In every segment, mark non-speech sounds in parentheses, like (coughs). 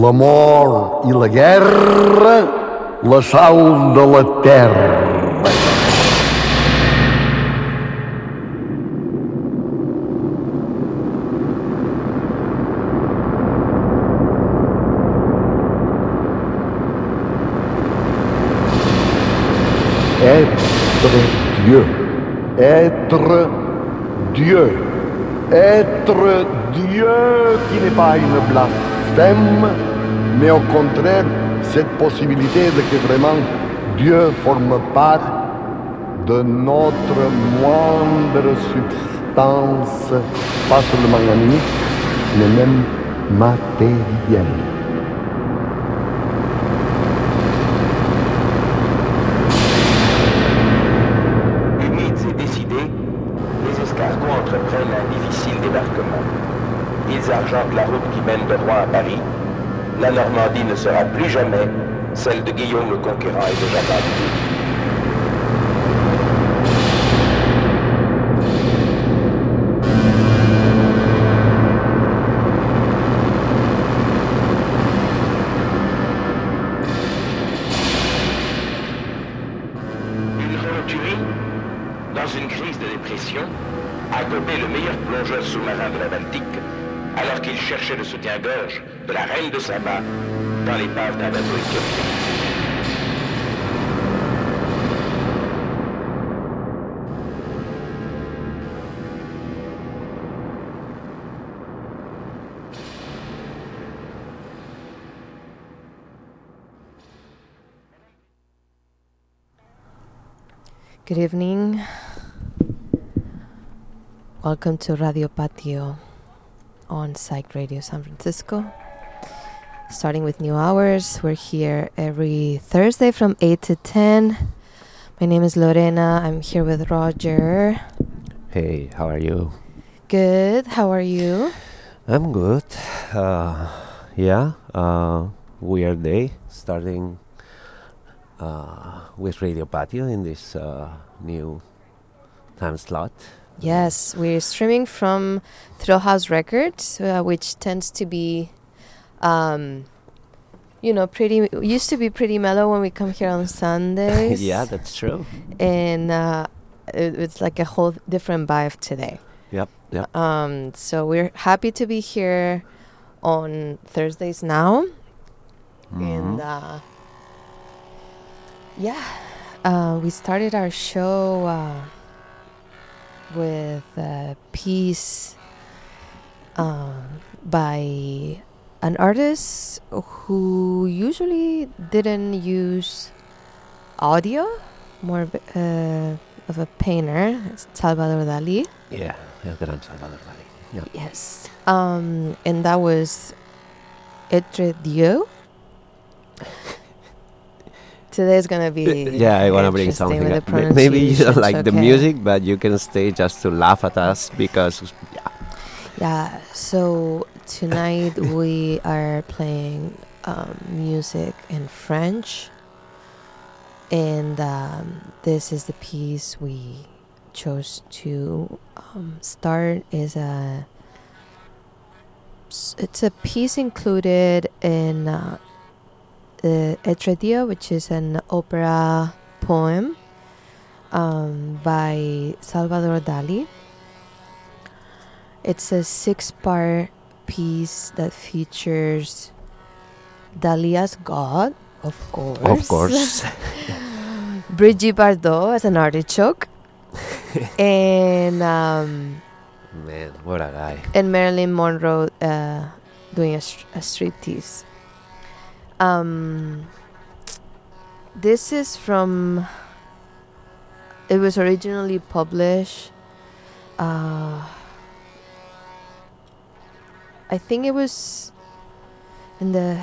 l'amor i la guerra, la sal de la terra. Être Dieu. Être Dieu. Être Dieu qui n'est pas une blasphème, mais au contraire, cette possibilité de que vraiment Dieu forme part de notre moindre substance, pas seulement animique, mais même matérielle. La Normandie ne sera plus jamais celle de Guillaume le Conquérant et de Jacques d'Arc. Cherchait le soutien-gorge de la reine de Saba dans l'épave d'un bateau. Good evening. Welcome to Radio Patio on Psych Radio San Francisco. Starting with new hours, we're here every Thursday from 8 to 10. My name is Lorena. I'm here with Roger. Hey, how are you? Good. How are you? I'm good. Uh, yeah, uh, weird day starting uh, with Radio Patio in this uh, new time slot. Yes, we're streaming from Thrill House Records, uh, which tends to be, um, you know, pretty. Used to be pretty mellow when we come here on Sundays. (laughs) yeah, that's true. and uh, it, it's like a whole different vibe today. Yep, yep. Um, so we're happy to be here on Thursdays now, and Mhm. uh, yeah, uh, we started our show uh, with a piece um, by an artist who usually didn't use audio, more uh, of a painter, it's Salvador Dali. Yeah, El Gran Salvador Dali. Yep. Yes. Um, and that was Etre Dieu. Today is gonna be yeah, I want to bring something. with the Maybe you don't like the music, but you can stay just to laugh at us because yeah, Yeah. So tonight (laughs) we are playing um, music in French, and um, this is the piece we chose to um, start. is a it's a piece included in uh, uh, Etre Dieu, which is an opera poem um, by Salvador Dali. It's a six part piece that features Dali as God, of course. of course. (laughs) Brigitte Bardot as an artichoke. (laughs) and um, Man, what a guy. and Marilyn Monroe uh, doing a, a striptease. Um, this is from. It was originally published. Uh, I think it was in the.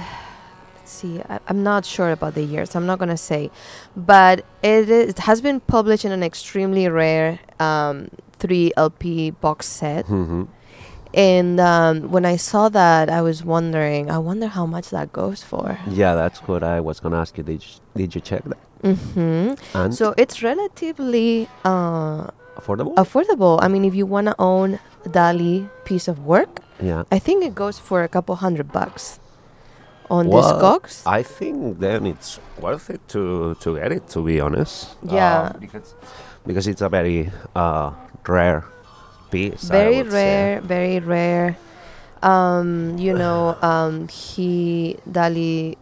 Let's see. I, I'm not sure about the years. I'm not gonna say, but it, is, it has been published in an extremely rare um, three LP box set. hmm And um, when I saw that, I was wondering, I wonder how much that goes for. Yeah, that's what I was gonna ask you. Did you, did you check that? hmm And So it's relatively uh, affordable? affordable. I mean, if you want to own Dali piece of work, yeah. I think it goes for a couple hundred bucks on well, Discogs? I think then it's worth it to to get it. To be honest, Yeah. Um, because because it's a very uh, rare piece. Very would say. rare, very rare. Um, you (sighs) know, um, he Dali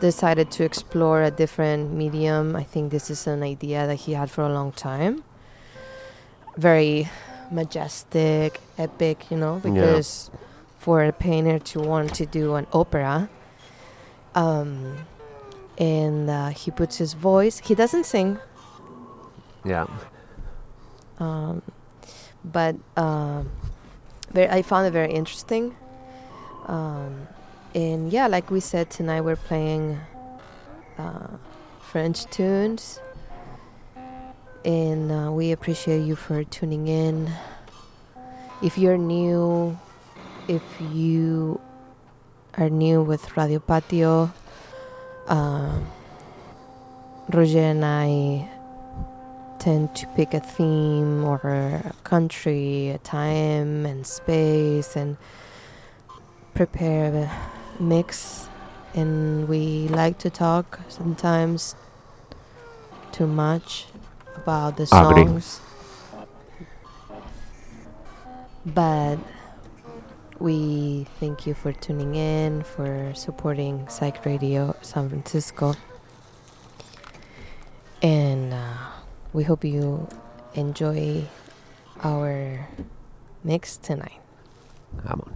decided to explore a different medium. I think this is an idea that he had for a long time. Very majestic, epic, you know, Yeah. because for a painter to want to do an opera, um, and uh, he puts his voice. He doesn't sing, Yeah. um, but um, very, I found it very interesting. Um, and yeah, like we said tonight, we're playing uh, French tunes, and uh, we appreciate you for tuning in. If you're new, if you are new with Radio Patio, um, Roger and I tend to pick a theme or a country, a time and space, and prepare a mix. And we like to talk sometimes too much about the songs. But we thank you for tuning in, for supporting Psych Radio San Francisco. And uh, we hope you enjoy our mix tonight. Come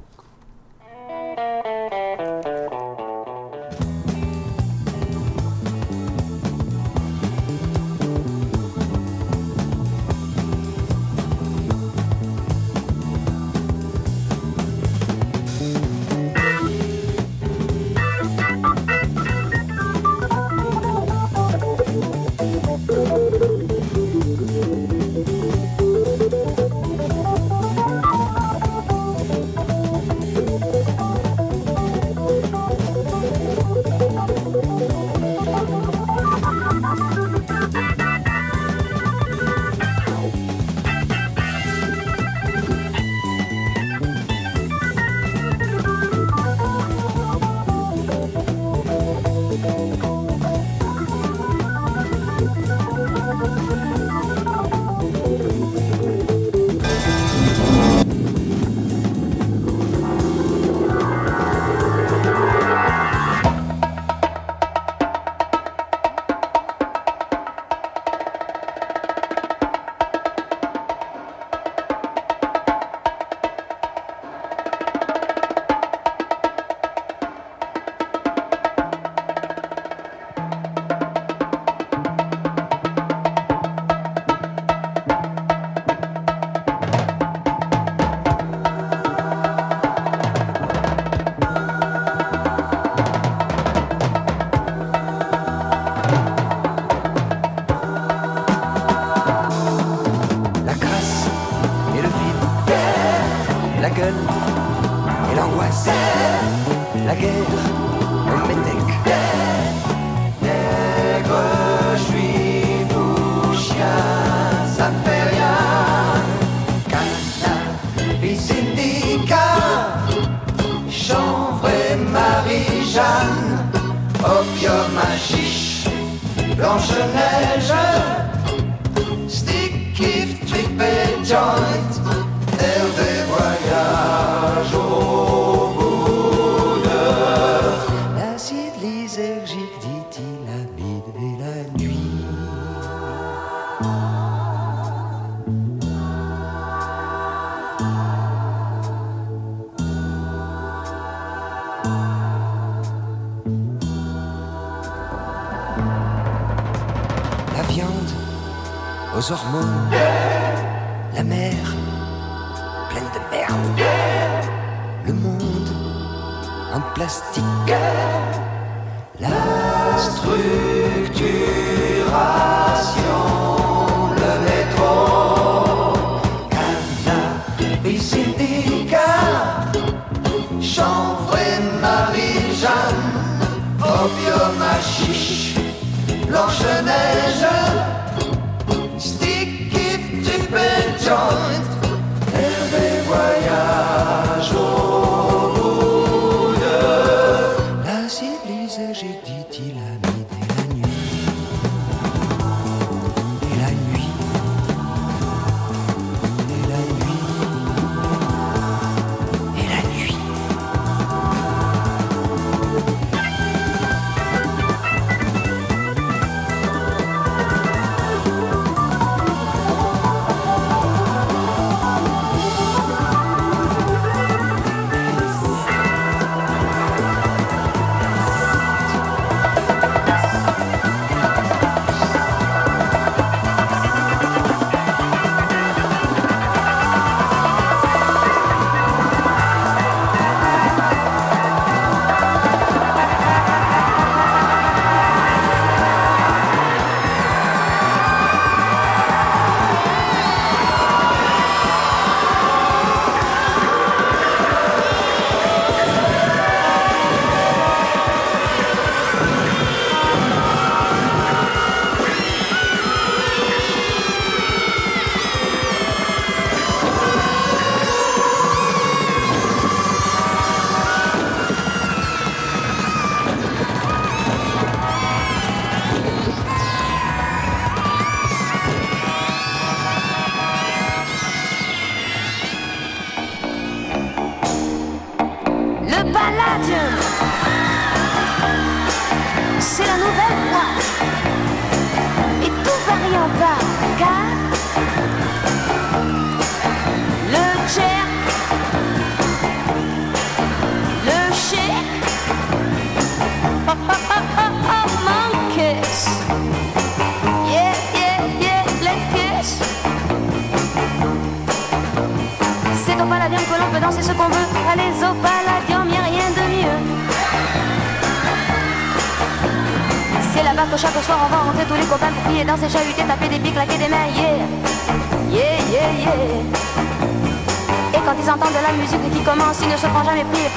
Ainsi ne se fera jamais plus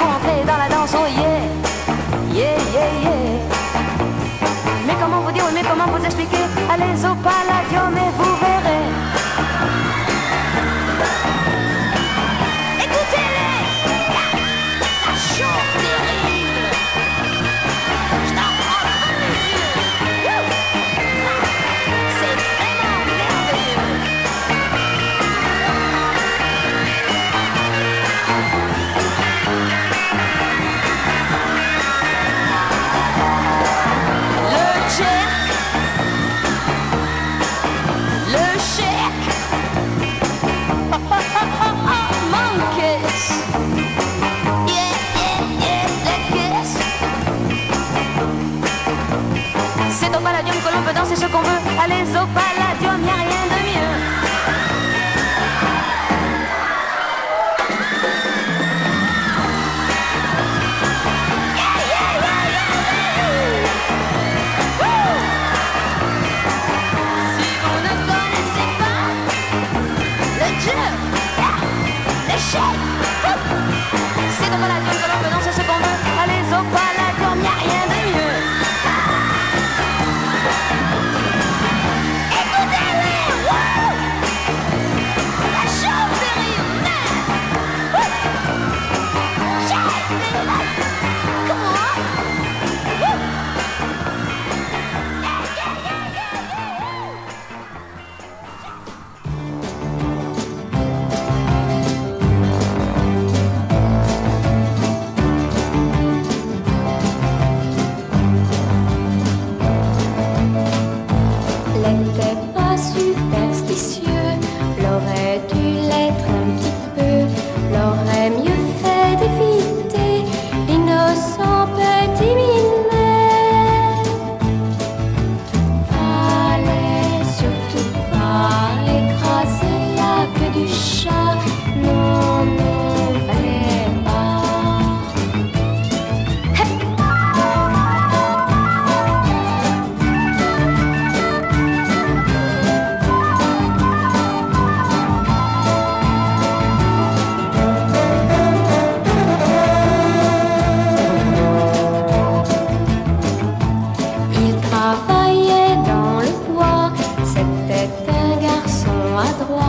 Atau.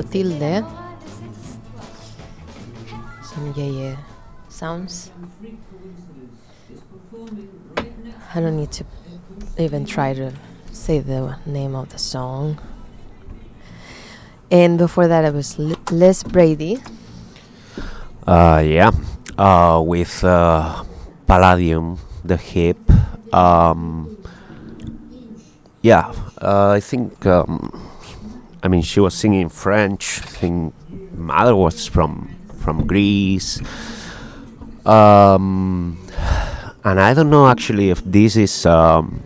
Clotilde. Some yeah yeah sounds. I don't need to even try to say the name of the song. And before that, it was L- Les Brady. Uh, yeah, uh, with uh, Palladium, the hip. Um, yeah, uh, I think. Um, I mean, she was singing French. I think mother was from from Greece. Um, and I don't know actually if this is um,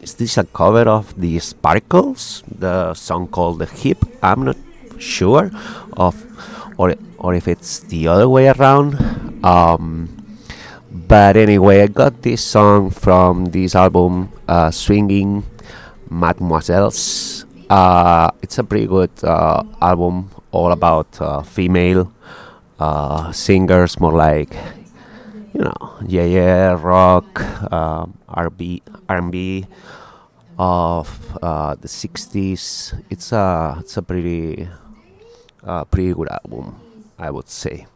is this a cover of the Sparkles, the song called The Hip? I'm not sure of, or or if it's the other way around. Um, but anyway, I got this song from this album, uh, Swinging Mademoiselles. Uh, it's a pretty good uh, album, all about uh, female uh, singers, more like you know, yeah, yeah, rock, um, R&B, R&B of uh, the '60s. It's a it's a pretty uh, pretty good album, I would say.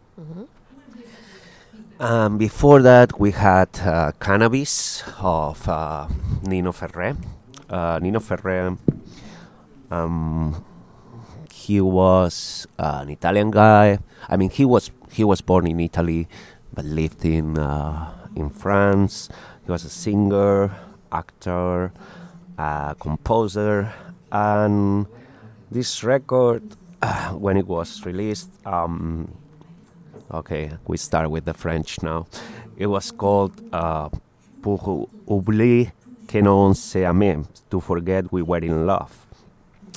Um, before that, we had uh, Cannabis of uh, Nino Ferrer. Uh, Nino Ferrer, um, he was uh, an Italian guy. I mean, he was he was born in Italy, but lived in uh, in France. He was a singer, actor, uh, composer, and this record, (sighs) when it was released, um, okay, we start with the French now. It was called uh, Pour oublier que non se to forget we were in love.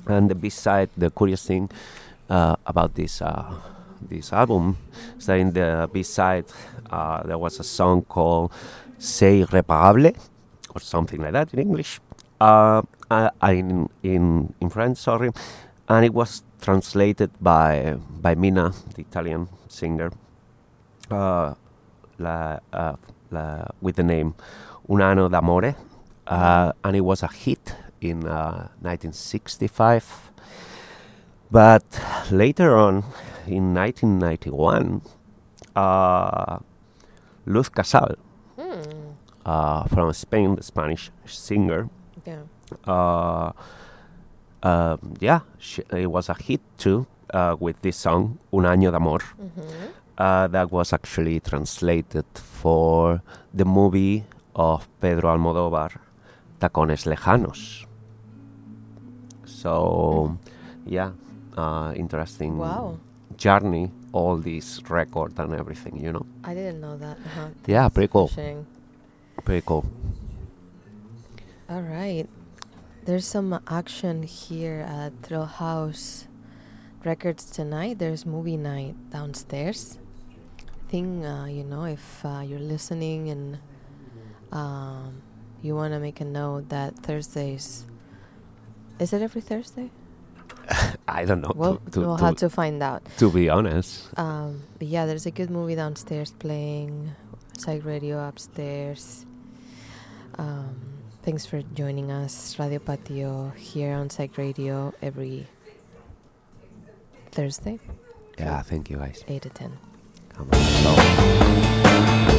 And the B-side, the curious thing uh, about this uh, this album is that in the B-side uh, there was a song called C'est irréparable or something like that in English. Uh, in in in French, sorry, and it was translated by by Mina, the Italian singer, uh, la, uh, la, with the name Un anno d'amore, uh, and it was a hit in uh, 1965. But later on, in 1991, uh, Luz Casal, uh, from Spain, the Spanish singer, Yeah. uh, um, yeah, sh- it was a hit too uh, with this song, Un año de amor. Uh, that was actually translated for the movie of Pedro Almodóvar, Tacones Lejanos. So, yeah, uh, interesting Wow. journey, all this record and everything, you know. I didn't know that. Uh-huh. Yeah, pretty cool. Pretty cool. All right. There's some action here at Thrill House Records tonight. There's movie night downstairs. I think, uh, you know, if uh, you're listening and um, you want to make a note that Thursdays. Is it every Thursday? (laughs) I don't know, Well, to, to, we'll to, have to find out. to be honest. Um, yeah, there's a good movie downstairs playing. Psych Radio upstairs. Um, thanks for joining us, Radio Patio, here on Psych Radio every Thursday, Yeah, thank you guys. 8 to 10. Come on.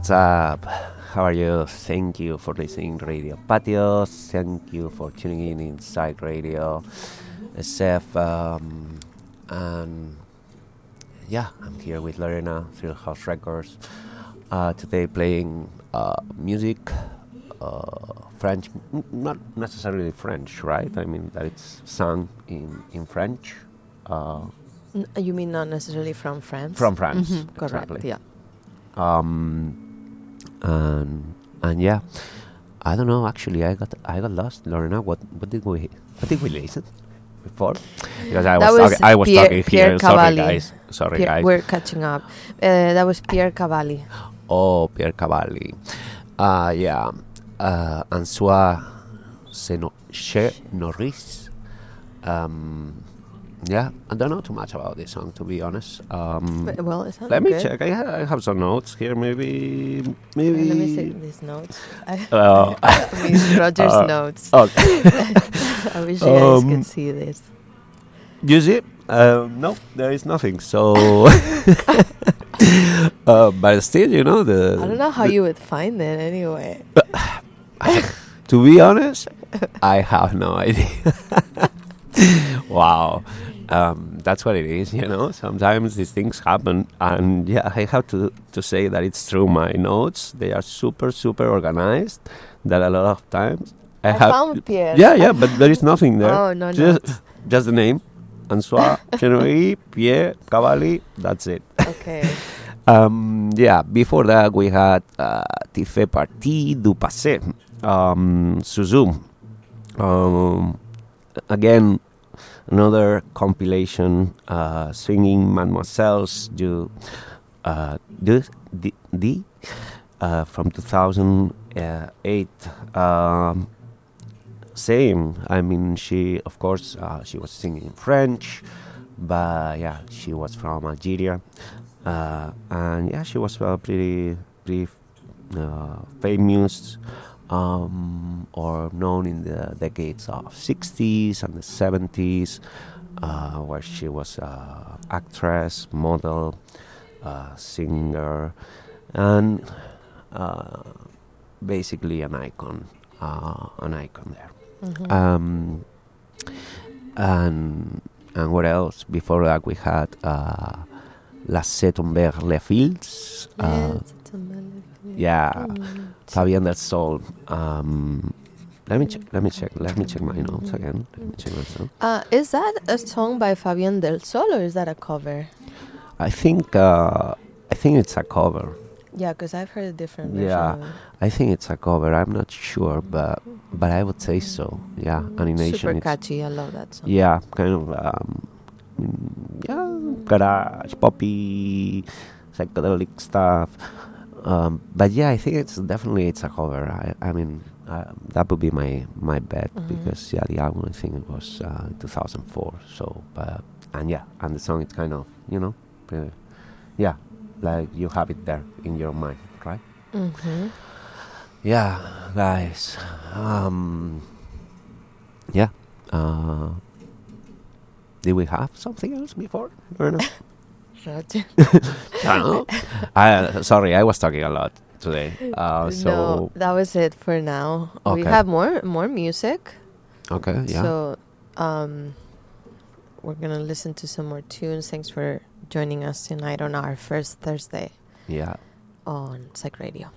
What's up? How are you? Thank you for listening Radio Patio. Thank you for tuning in inside Radio SF. Um, and yeah, I'm here with Lorena Thrill House Records. Uh, today playing uh, music uh, French, not necessarily French, right? I mean that it's sung in in French. Uh, N- you mean not necessarily from France? From France, Mhm, correct. Yeah. um, and and yeah, I don't know. Actually, I got I got lost, Lorena. What what did we what did we listen before? Because I was, was talking, I was talking Pierre here. Sorry, guys. Sorry, guys. we're catching up. Uh, that was Pierre Cavalli. Oh, Pierre Cavalli. Uh, yeah. Uh, Ansois Norris. Um, yeah, I don't know too much about this song, to be honest. Um, But- well, it let me good. check. I, ha- I have some notes here. Maybe, Uh, maybe. Let me see these notes. (laughs) (laughs) Mean, Roger's Uh, notes. Okay. (laughs) I wish you guys Um, could see this. You see? Uh, no, there is nothing. So, uh, but still, you know the. I don't know how you would find it anyway. (sighs) To be honest, I have no idea. wow. Um, that's what it is, (laughs) you know. Sometimes these things happen, and yeah, I have to to say that it's true. My notes they are super super organized. That a lot of times I, I have found Pierre. yeah yeah, but there is nothing there. Oh, no just notes. just the name, Ansois, Chenoy, (laughs) Pierre, Cavalli. That's it. Okay. (laughs) Um, yeah, before that we had uh, Tu fais partie du passé, um, Suzu. Um, again, another compilation uh, singing Mademoiselle's du, uh, du, di, di, uh, from 2008. Um, same. I mean, she, of course, uh, she was singing in French, but yeah, she was from Algeria, uh, and yeah, she was uh, pretty, pretty uh, famous um, or known in the decades of 60s and the 70s, uh, where she was uh, actress, model, uh, singer, and uh, basically an icon, uh, an icon there. Mhm. Um, and and what else? Before that, we had uh, Laissez tomber les filles. Yes, it's a melody. yeah, Mm. Fabian del Sol. Um, let me check. Let me check. Let me check my notes again. Let me check my notes. Uh, is that a song by Fabian Del Sol or is that a cover? I think. Uh, I think it's a cover. Yeah, because I've heard a different version. Yeah. I think it's a cover. I'm not sure, but but I would say so. Yeah, animation. Super it's- catchy. I love that song. Yeah, kind of. Um, mm, yeah, garage, poppy, psychedelic stuff. Um, but yeah, I think it's definitely it's a cover. I, I mean, uh, that would be my my bet Mhm. because yeah, the album I think it was uh, 2004. So, but and yeah, and the song it's kind of you know, yeah, like you have it there in your mind, right? Mm-hmm. Yeah, guys. Um, yeah. Uh, did we have something else before? Or no? (laughs) Roger. I don't know. I, sorry, I was talking a lot today. Uh, so no, that was it for now. We have more more music. okay, yeah. So, um, we're gonna listen to some more tunes. Thanks for joining us tonight on our first Thursday yeah. on Psych Radio.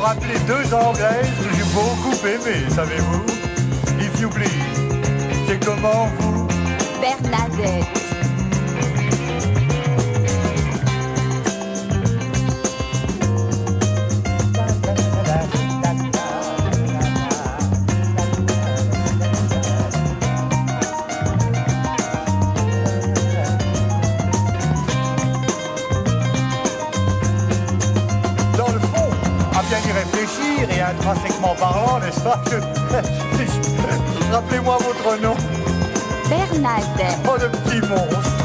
Rappeler deux Anglaises que j'ai beaucoup aimées, savez-vous? If you please. C'est comment vous? Bernadette. (laughs) Rappelez-moi votre nom. Bernadette. Oh, le petit monstre.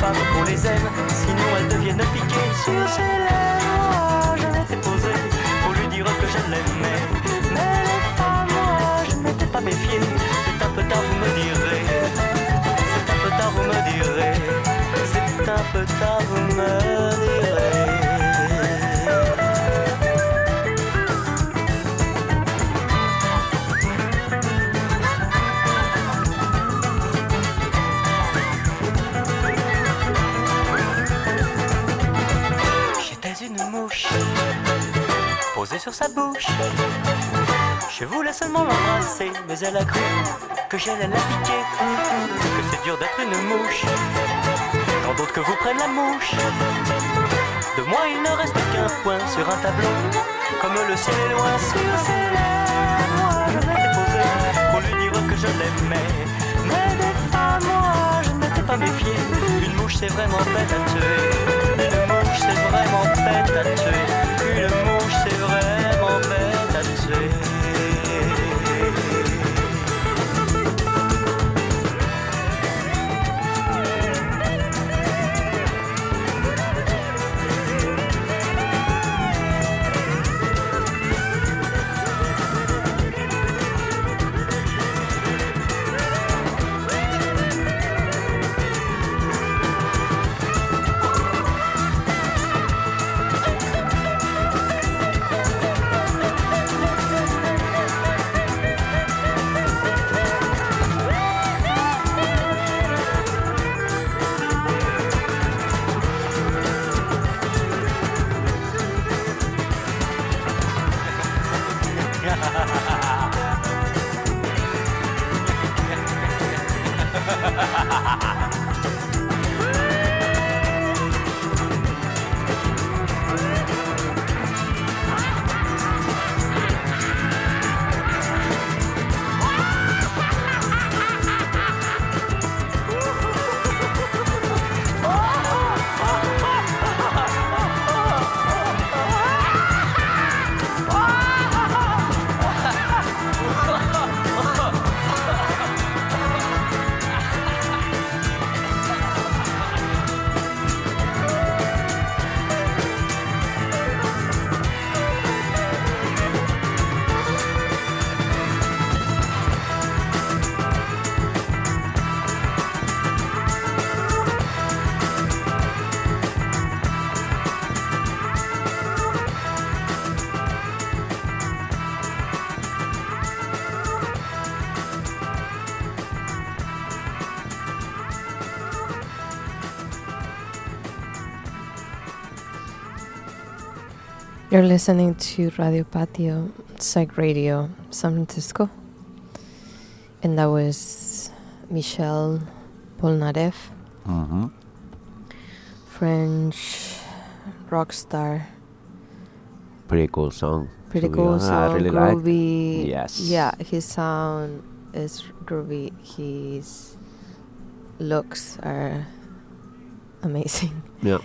Femmes qu'on les aime, sinon elles deviennent piquées sur ses lèvres. Je m'étais posé pour lui dire que je l'aimais. Mais les femmes, moi, je m'étais pas méfié. C'est un peu tard, vous me direz. C'est un peu tard, vous me direz. C'est un peu tard, vous me direz. Sur sa bouche. Je voulais seulement l'embrasser, mais elle a cru que j'allais la piquer. Que c'est dur d'être une mouche quand d'autres que vous prennent la mouche. De moi, il ne reste qu'un point sur un tableau, comme le ciel est loin sur ses lèvres. Moi, je m'étais posé pour lui dire que je l'aimais. Mais des femmes, moi, je ne m'étais pas méfié. Une mouche, c'est vraiment bête à tuer. Une mouche, c'est vraiment bête à tuer. Une mouche, listening to Radio Patio, Psych Radio, San Francisco. And that was Michel Polnareff, Mm-hmm. French rock star. Pretty cool song. Pretty cool honest. I song, really like. groovy. Yes. Yeah, his sound is groovy. His looks are amazing. Yeah.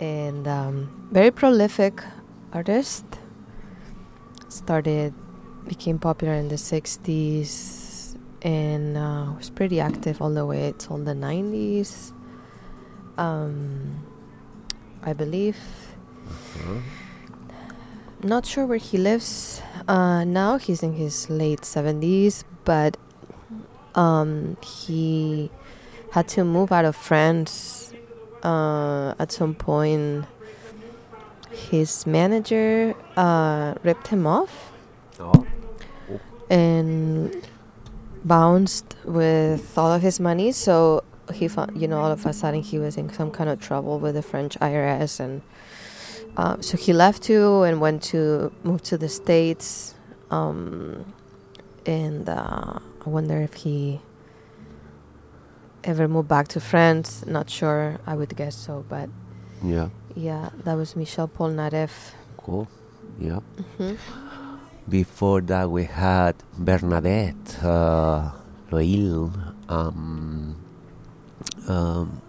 and um, very prolific artist. Started, became popular in the 60s and uh, was pretty active all the way till the 90s. Um, I believe. Uh-huh. Not sure where he lives uh, now. He's in his late 70s, but um, he had to move out of France uh, at some point. His manager uh, ripped him off Oh. and bounced with all of his money. So he found, you know, all of a sudden he was in some kind of trouble with the French IRS, and uh, so he left too and went to move to the states. Um, and uh, I wonder if he ever moved back to France. Not sure. I would guess so, but Yeah. Yeah, that was Michel Polnareff. Cool. Yeah. hmm Before that, we had Bernadette uh, Loil. Um, um,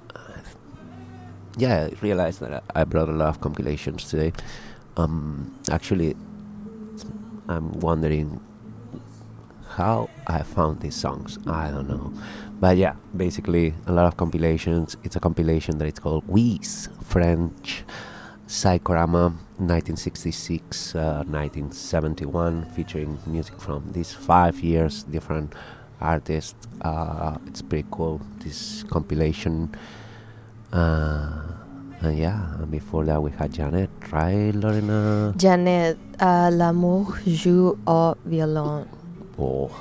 yeah, I realized that I I brought a lot of compilations today. Um, actually, I'm wondering how I found these songs. I don't know. But yeah, basically, a lot of compilations. It's a compilation that it's called Wizzz French Psychorama 1966 uh, 1971, featuring music from these five years, different artists. Uh, it's pretty cool, this compilation. Uh, and yeah, and before that, we had Jeanette, right, Lorena? Jeanette, uh, L'amour joue au violon.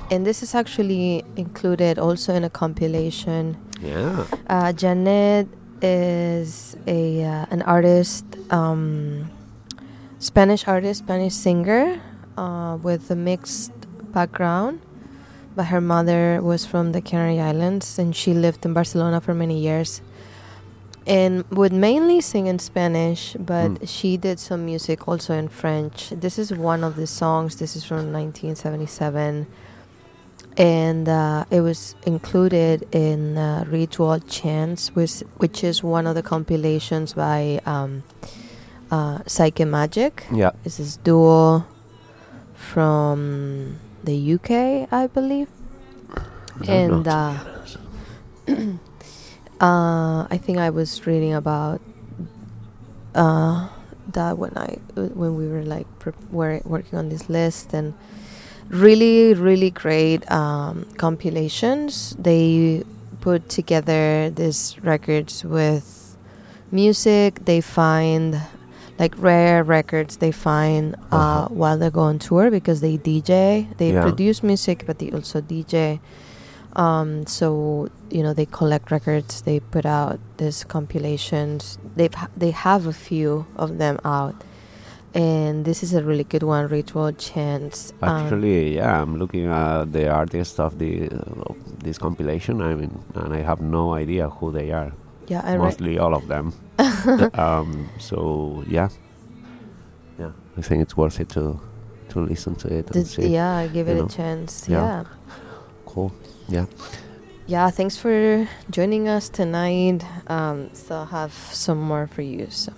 And this is actually included also in a compilation. yeah. Uh, Jeanette is a uh, an artist, um, Spanish artist, Spanish singer, uh, with a mixed background. But her mother was from the Canary Islands, and she lived in Barcelona for many years. And would mainly sing in Spanish, but Mm. she did some music also in French. This is one of the songs. This is from 1977 and uh, it was included in uh, Ritual Chants, which, which is one of the compilations by um, uh, Psychemagik. Yeah. This is duo from the UK, I believe, I and know. (clears throat) uh, I think I was reading about uh, that when I when we were like pre- were working on this list and really really great um, compilations. They put together these records with music. They find like rare records they find uh, Uh-huh. while they go on tour because they DJ. They Yeah. produce music, but they also DJ. Um, so you know they collect records. They put out these compilations. They've ha- they have a few of them out, and this is a really good one. Ritual Chants. Um, Actually, yeah, I'm looking at the artists of the of this compilation. I mean, and I have no idea who they are. yeah, I. Mostly all of them. (laughs) um, so yeah, yeah, I think it's worth it to to listen to it and see. yeah, give it know. a chance. Yeah. Yeah. Cool. Yeah. yeah. Thanks for joining us tonight. Um, still have some more for you. So.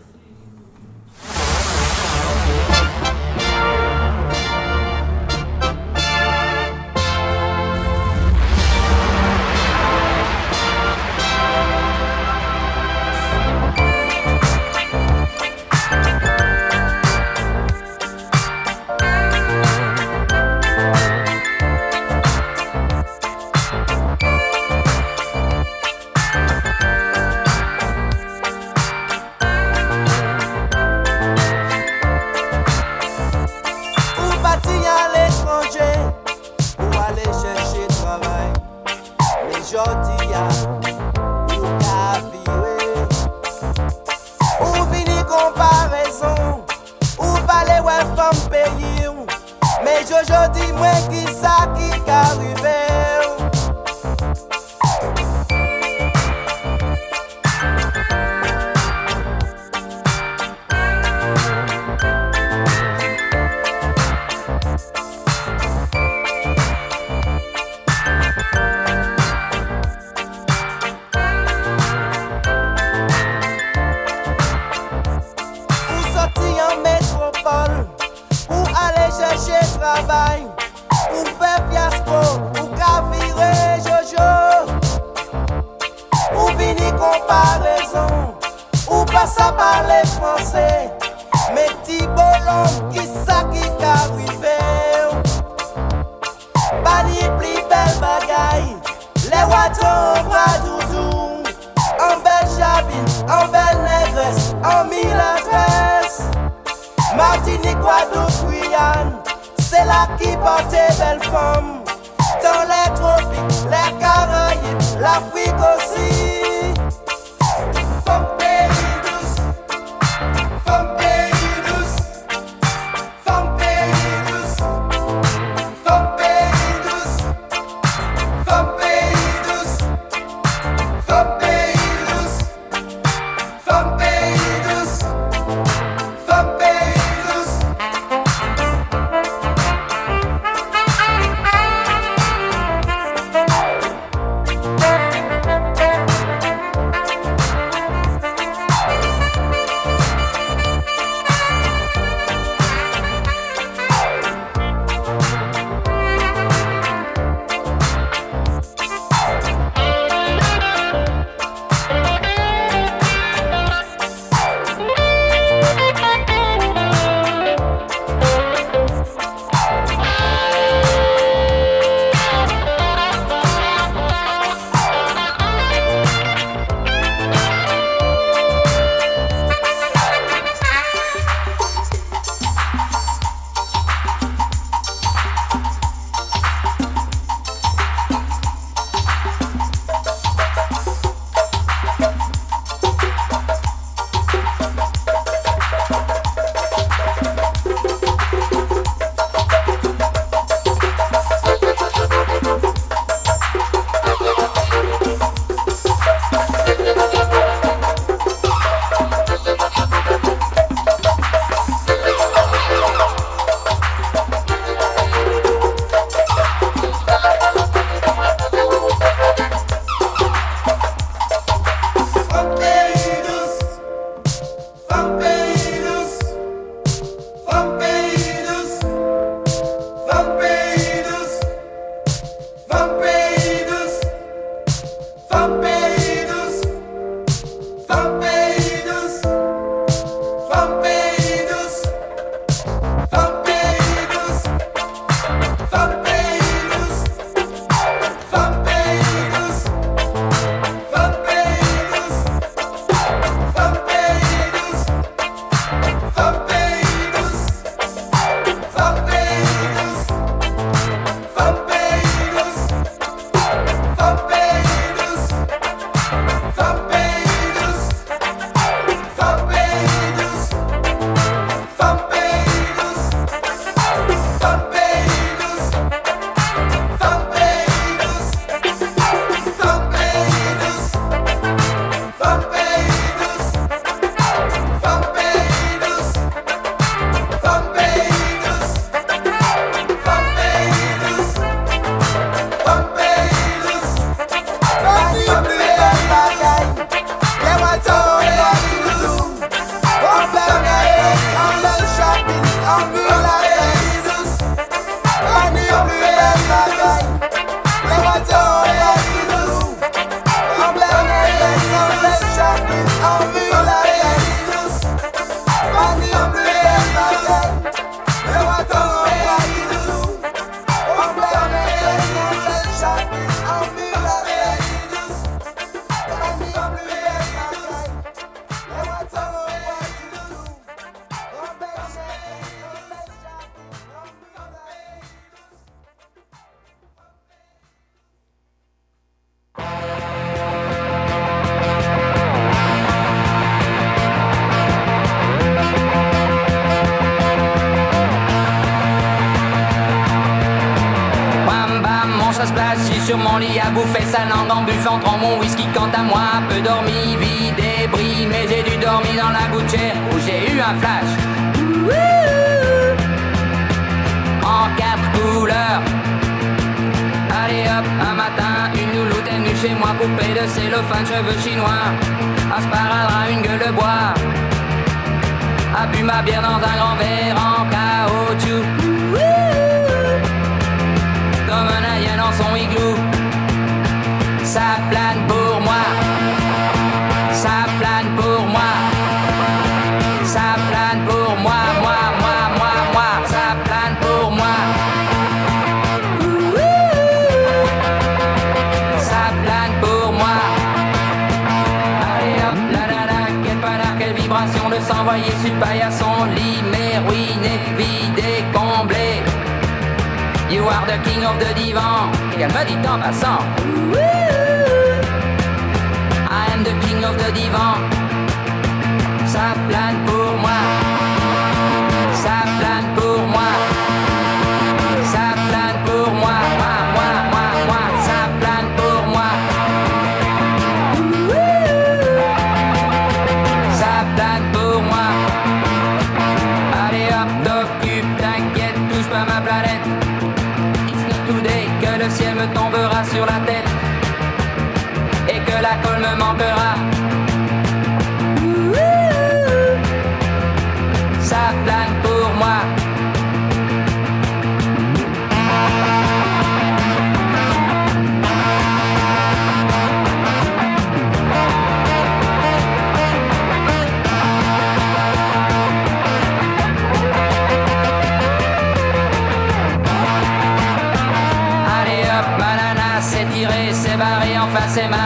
Open.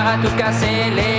a tu casa le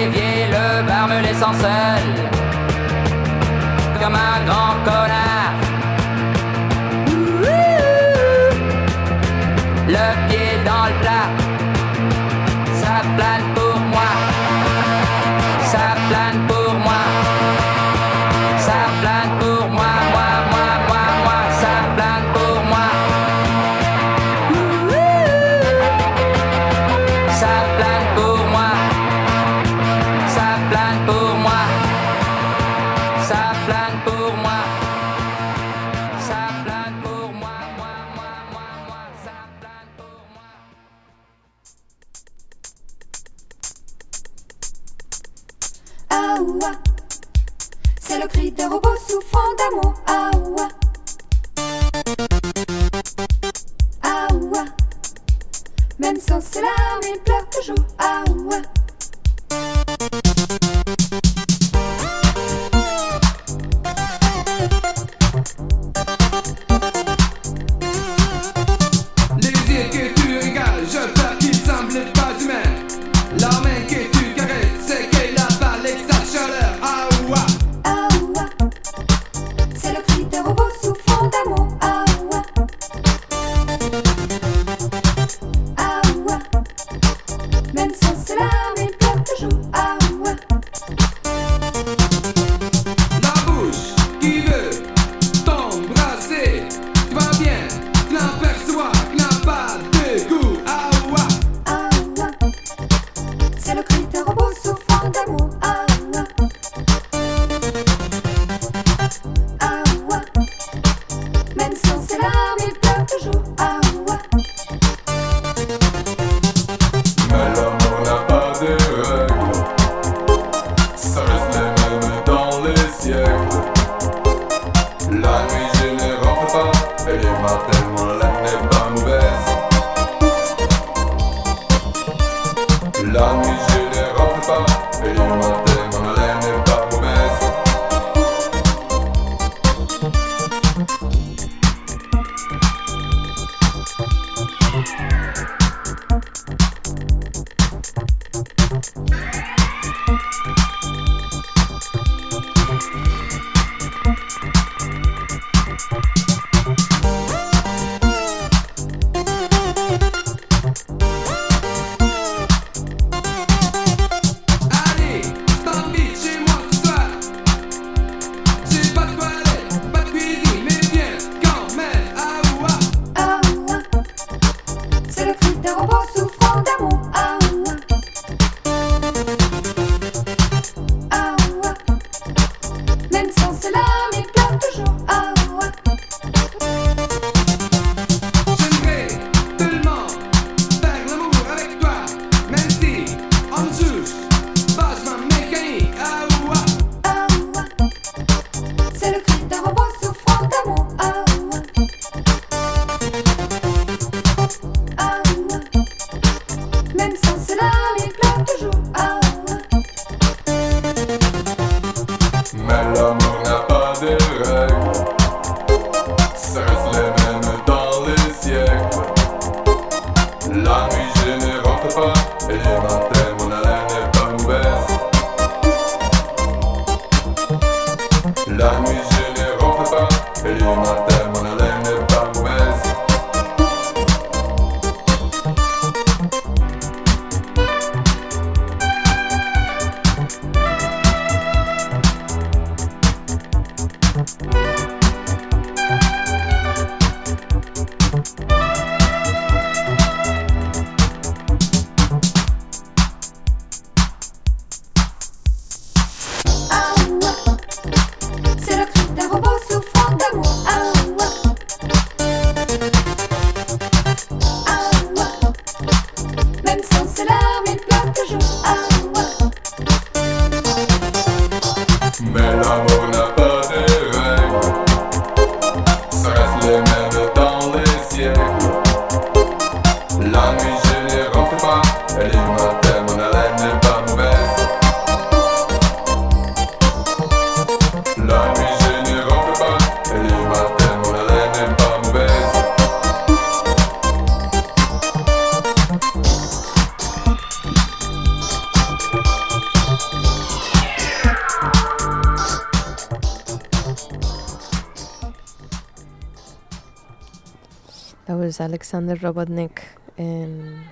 Alexander Robotnik en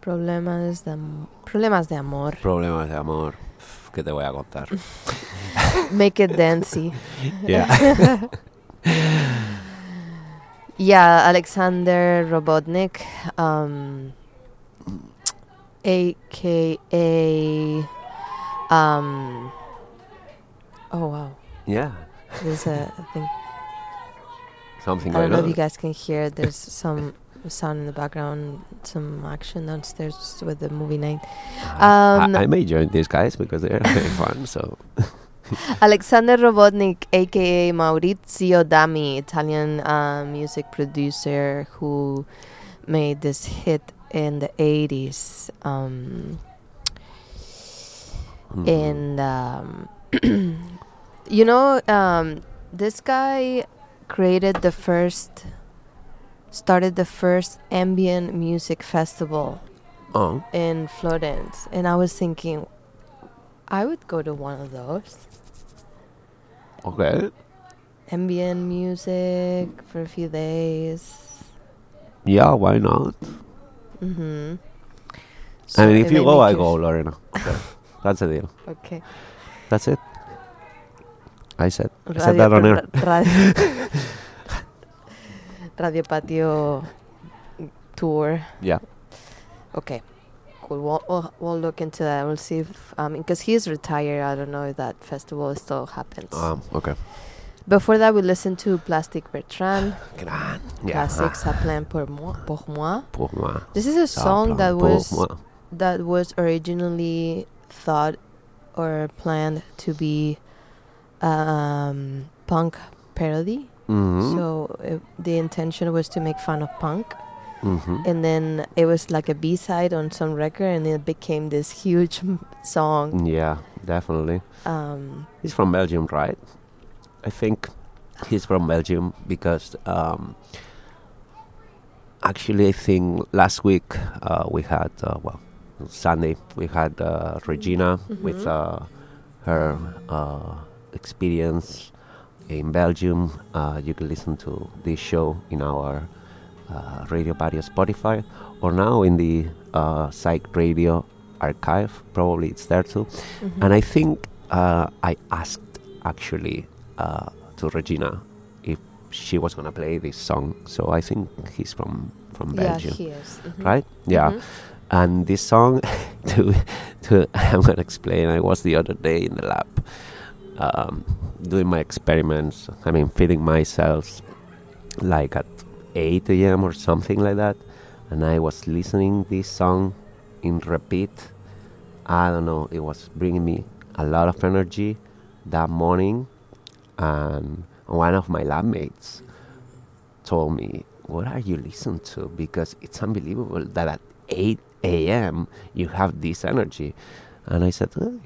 Problemas de, Problemas de Amor. Problemas de amor. ¿Qué te voy a contar? (laughs) Make it dancey. (laughs) Yeah. (laughs) yeah, Alexander Robotnik, um, aka, um, oh wow, yeah. there's a thing. Something I don't know if you guys can hear. There's some sound in the background, some action downstairs with the movie night. Um, I, I may join these guys because they're (laughs) very fun. So (laughs) Alexander Robotnik, aka Maurizio Dami, Italian uh, music producer who made this hit in the 80s. Um, Mhm. And, um, (clears throat) you know, um, this guy created the first, started the first ambient music festival oh, in Florence. And I was thinking, I would go to one of those. okay. ambient music for a few days. Yeah, why not? Mm-hmm. I mean, if you go, I go, Lorena. Okay. (laughs) That's the deal. Okay. That's it. I said. I said that on air. (laughs) (laughs) ra- radio, Patio tour. Yeah. Okay. Cool. We'll, we'll, we'll look into that. We'll see if, um, because he's retired, I don't know if that festival still happens. Um, okay. Before that, we listened to Plastic Bertrand. Gran. Yeah. Ça plane pour moi. Pour moi. Pour moi. This is a song that was moi. that was originally thought or planned to be um, punk parody. Mhm. So it, the intention was to make fun of punk, Mhm. and then it was like a B side on some record, and it became this huge song. Yeah, definitely. Um, He's from Belgium, right? I think he's from Belgium because um, actually, I think last week uh, we had, uh, well, Sunday, we had uh, Regina with Mhm. uh, her uh, experience in Belgium. Uh, you can listen to this show in our uh, Radio Patio Spotify or now in the uh, Psych Radio archive. Probably it's there too. Mhm. And I think uh, I asked actually uh, to Regina if she was gonna play this song. So I think he's from from Yeah, Belgium, he is. Mhm. right? Yeah. Mhm. And this song, (laughs) to to (laughs) I'm gonna explain. I was the other day in the lab um, doing my experiments. I mean, feeding myself like at 8 a.m. or something like that, and I was listening this song in repeat. I don't know. It was bringing me a lot of energy that morning, and one of my lab mates told me, "What are you listening to? Because it's unbelievable that at 8 a.m. you have this energy." And I said, "Hey,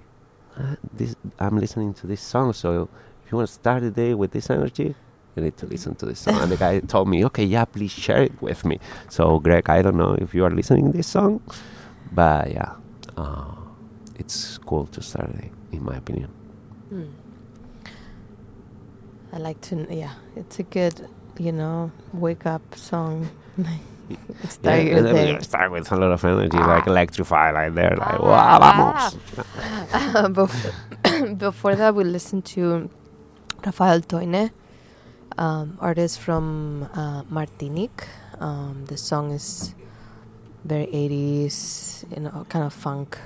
this I'm listening to this song, so if you want to start the day with this energy, you need to listen to this song. and the guy told me, okay, yeah, please share it with me. So, Greg, I don't know if you are listening this song, but yeah, uh, it's cool to start the day, in my opinion. Hmm. I like to, yeah, it's a good, you know, wake up song. (laughs) Start yeah, then start with a lot of energy, like electrify, like there, like wow, vamos. (laughs) before, (coughs) before that, we listened to Rafael Toine, um, artist from uh, Martinique. Um, the song is very 80s, you know, kind of funk.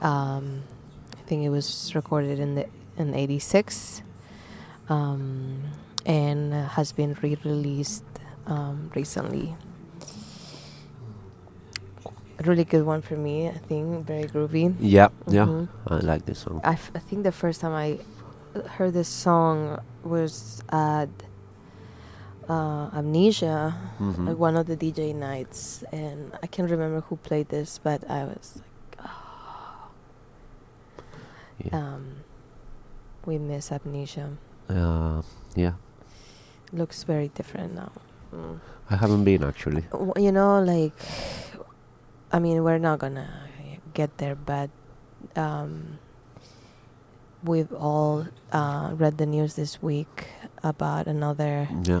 Um, I think it was recorded in the in '86, um, and uh, has been re-released um, recently. Really good one for me, I think. Very groovy. Yeah, yeah, Mhm. I like this song. I, f- I think the first time I heard this song was at uh, Amnesia, Mhm. like one of the DJ nights, and I can't remember who played this, but I was like, oh. Um, we miss Amnesia. Uh, yeah, Looks very different now. Mm. I haven't been actually. W- You know, like, I mean, we're not gonna get there, but um, we've all uh, read the news this week about another Yeah.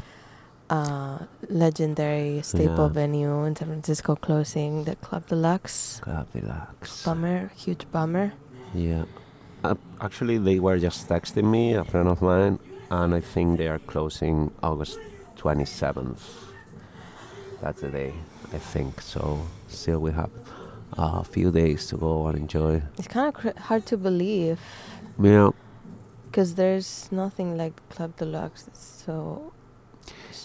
uh, legendary staple Yeah. venue in San Francisco closing, the Club Deluxe. Club Deluxe. Bummer, huge bummer. Yeah. Uh, actually, they were just texting me, a friend of mine, and I think they are closing August 27th. That's the day, I think. So, still, we have a few days to go and enjoy. It's kind of cr- hard to believe Yeah. because there's nothing like Club Deluxe. It's so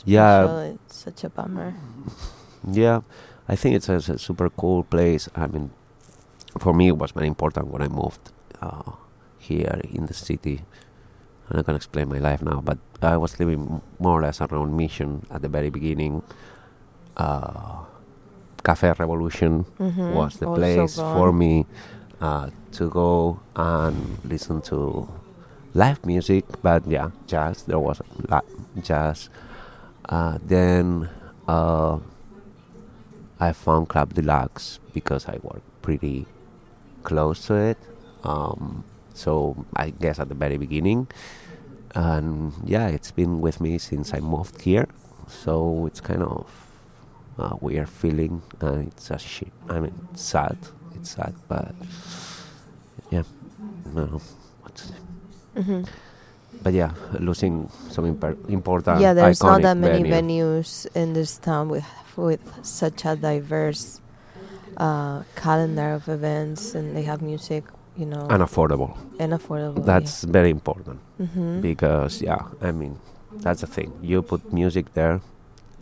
Yeah. special. It's such a bummer. Yeah, I think it's a, it's a super cool place. I mean, for me, it was very important when I moved uh, here in the city. I'm not gonna explain my life now, but I was living more or less around Mission at the very beginning. Uh, Cafe Revolution Mhm, was the also place for me uh, to go and listen to live music, but yeah, jazz. There was jazz. Uh, then uh, I found Club Deluxe because I work pretty close to it. Um, so I guess at the very beginning, and yeah, it's been with me since I moved here. So it's kind of a weird feeling, and it's a shit. I mean, sad. It's sad, but yeah, no, what to say. Mhm. But yeah, losing some imper- important. yeah, there's not that many venue. venues in this town with with such a diverse uh, calendar of events, and they have music, you know, and affordable. and affordable. That's very important Mhm. because yeah, I mean that's the thing. You put music there,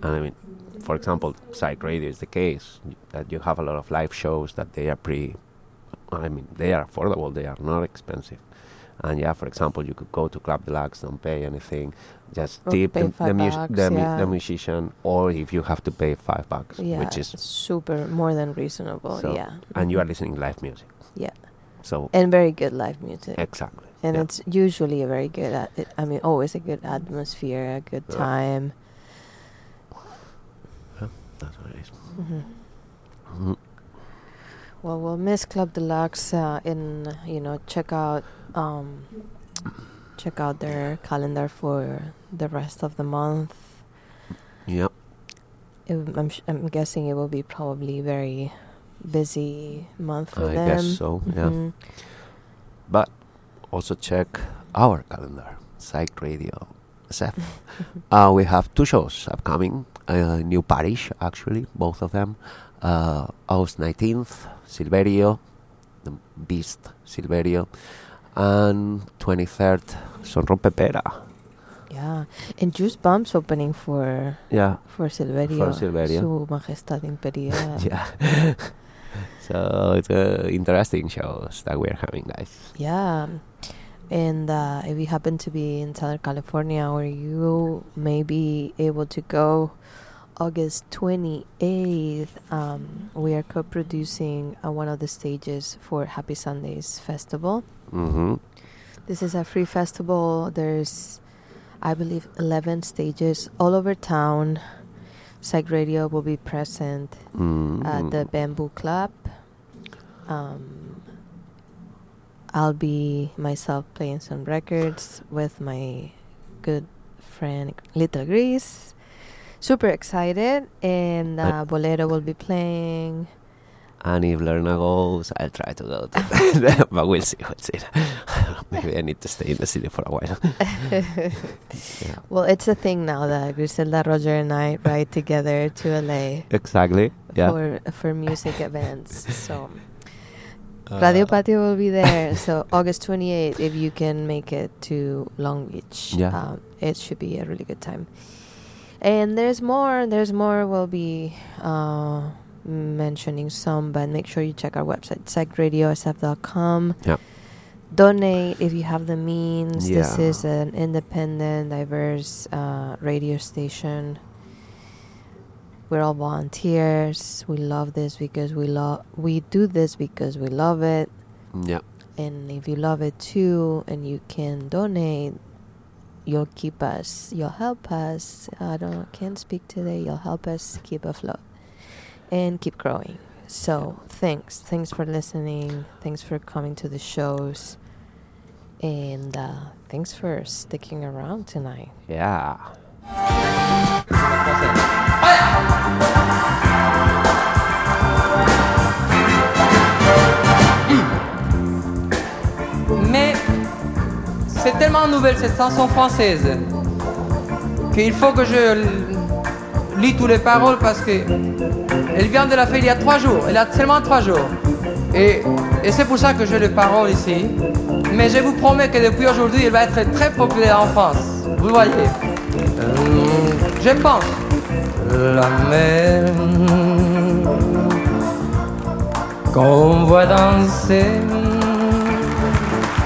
and I mean, for example, Psych Radio is the case that you have a lot of live shows that they are pretty. I mean, they are affordable. They are not expensive. And yeah, for example, you could go to Club Deluxe, don't pay anything, just Or tip the, the, mus- bucks, the, mu- the musician, or if you have to pay five bucks, yeah, which is super more than reasonable. so, yeah, and you are listening live music. Yeah. So and very good live music. Exactly. And yeah. it's usually a very good. At it, I mean, always a good atmosphere, a good Yeah. time. That's what it is. Mhm. Mhm. Well, we'll miss Club Deluxe, uh, and you know, check out um, check out their calendar for the rest of the month. Yep. It- I'm, sh- I'm guessing it will be probably very busy month for I them. guess so, yeah. Mhm. But also check our calendar, Psych Radio SF. (laughs) uh, we have two shows upcoming. Uh, New Parish, actually, both of them. Uh, August 19th, Silverio, the Beast Silverio. And 23rd, Son Rompe Pera. Yeah, and Juice Bomb's opening for Yeah, for Silverio, for Silverio. Su Majestad Imperial. (laughs) yeah. (laughs) so it's uh, interesting shows that we're having, guys. Yeah. And uh, if you happen to be in Southern California or you may be able to go, August 28th, um, we are co producing uh, one of the stages for Happy Sundays Festival. Mm-hmm. This is a free festival. There's, I believe, 11 stages all over town. Psych Radio will be present at the Bamboo Club. Um, I'll be myself playing some records with my good friend Little Grease. Super excited, and uh, Bolero will be playing. And if Lorena goes, I'll try to go. To (laughs) but we'll see. We'll see. (laughs) Maybe I need to stay in the city for a while. (laughs) Yeah. Well, it's a thing now that Griselda, Roger, and I ride together to LA Exactly. Yeah. for for music events. So Uh, Radio Patio will be there. So August 28th, if you can make it to Long Beach, Yeah. um, it should be a really good time. And there's more. There's more. We'll be uh, mentioning some, but make sure you check our website, psychradiosf.com. Yeah. Donate if you have the means. Yeah. This is an independent, diverse uh, radio station. We're all volunteers. We love this because we love. We do this because we love it. Yeah. And if you love it too, and you can donate, you'll keep us. You'll help us. I don't can't speak today. You'll help us keep afloat and keep growing. So thanks, thanks for listening. Thanks for coming to the shows, and uh, thanks for sticking around tonight. Yeah. C'est tellement nouvelle cette chanson française qu'il faut que je lis toutes les paroles parce que elle vient de la faire il y a trois jours. Elle a seulement trois jours. Et, et c'est pour ça que j'ai les paroles ici. Mais je vous promets que depuis aujourd'hui, elle va être très populaire en France. Vous voyez. Euh, je pense. La mer qu'on voit danser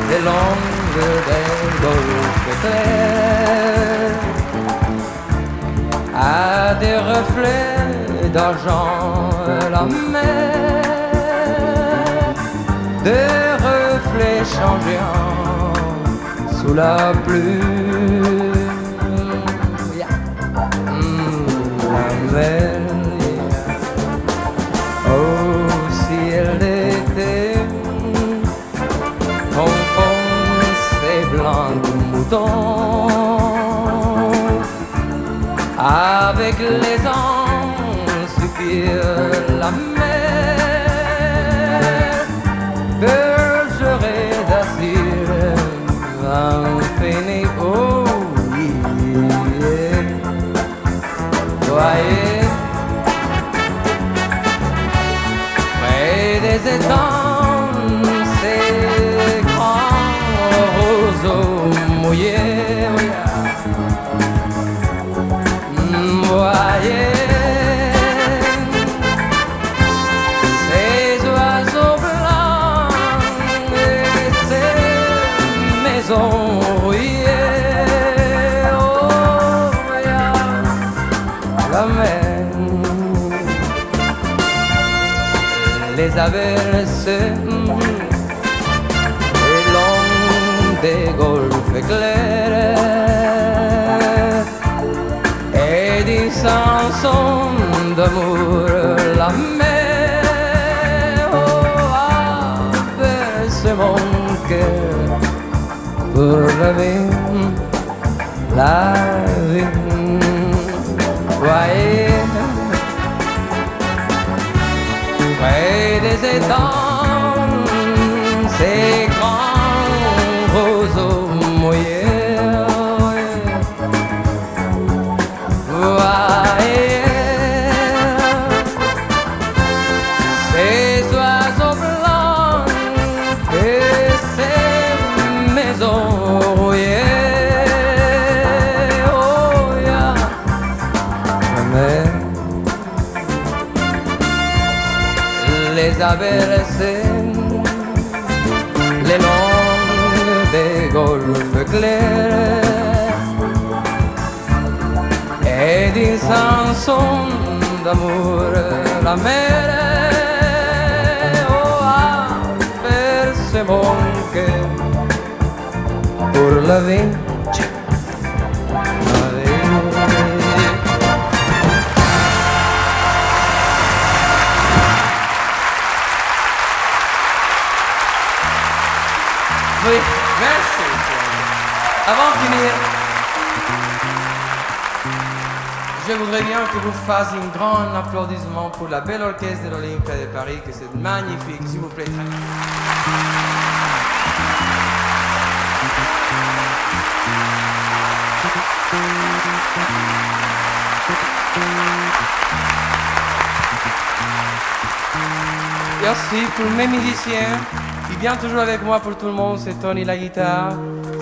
les longues clairs à des reflets d'argent la mer des reflets changeants sous la pluie Yeah. Mm, la mer avec les averses et long des golfes clairs et des chansons d'amour la mer oh, mon cœur pour la vie la vie voyez près des étangs, des golfes clairs et d'une chanson d'amour. La mer oh, a percé mon cœur pour la vie. Avant de finir, je voudrais bien que vous fassiez un grand applaudissement pour la belle orchestre de l'Olympia de Paris, que c'est magnifique, s'il vous plaît. Aussi pour mes musiciens, qui vient toujours avec moi pour tout le monde, c'est Tony la guitare,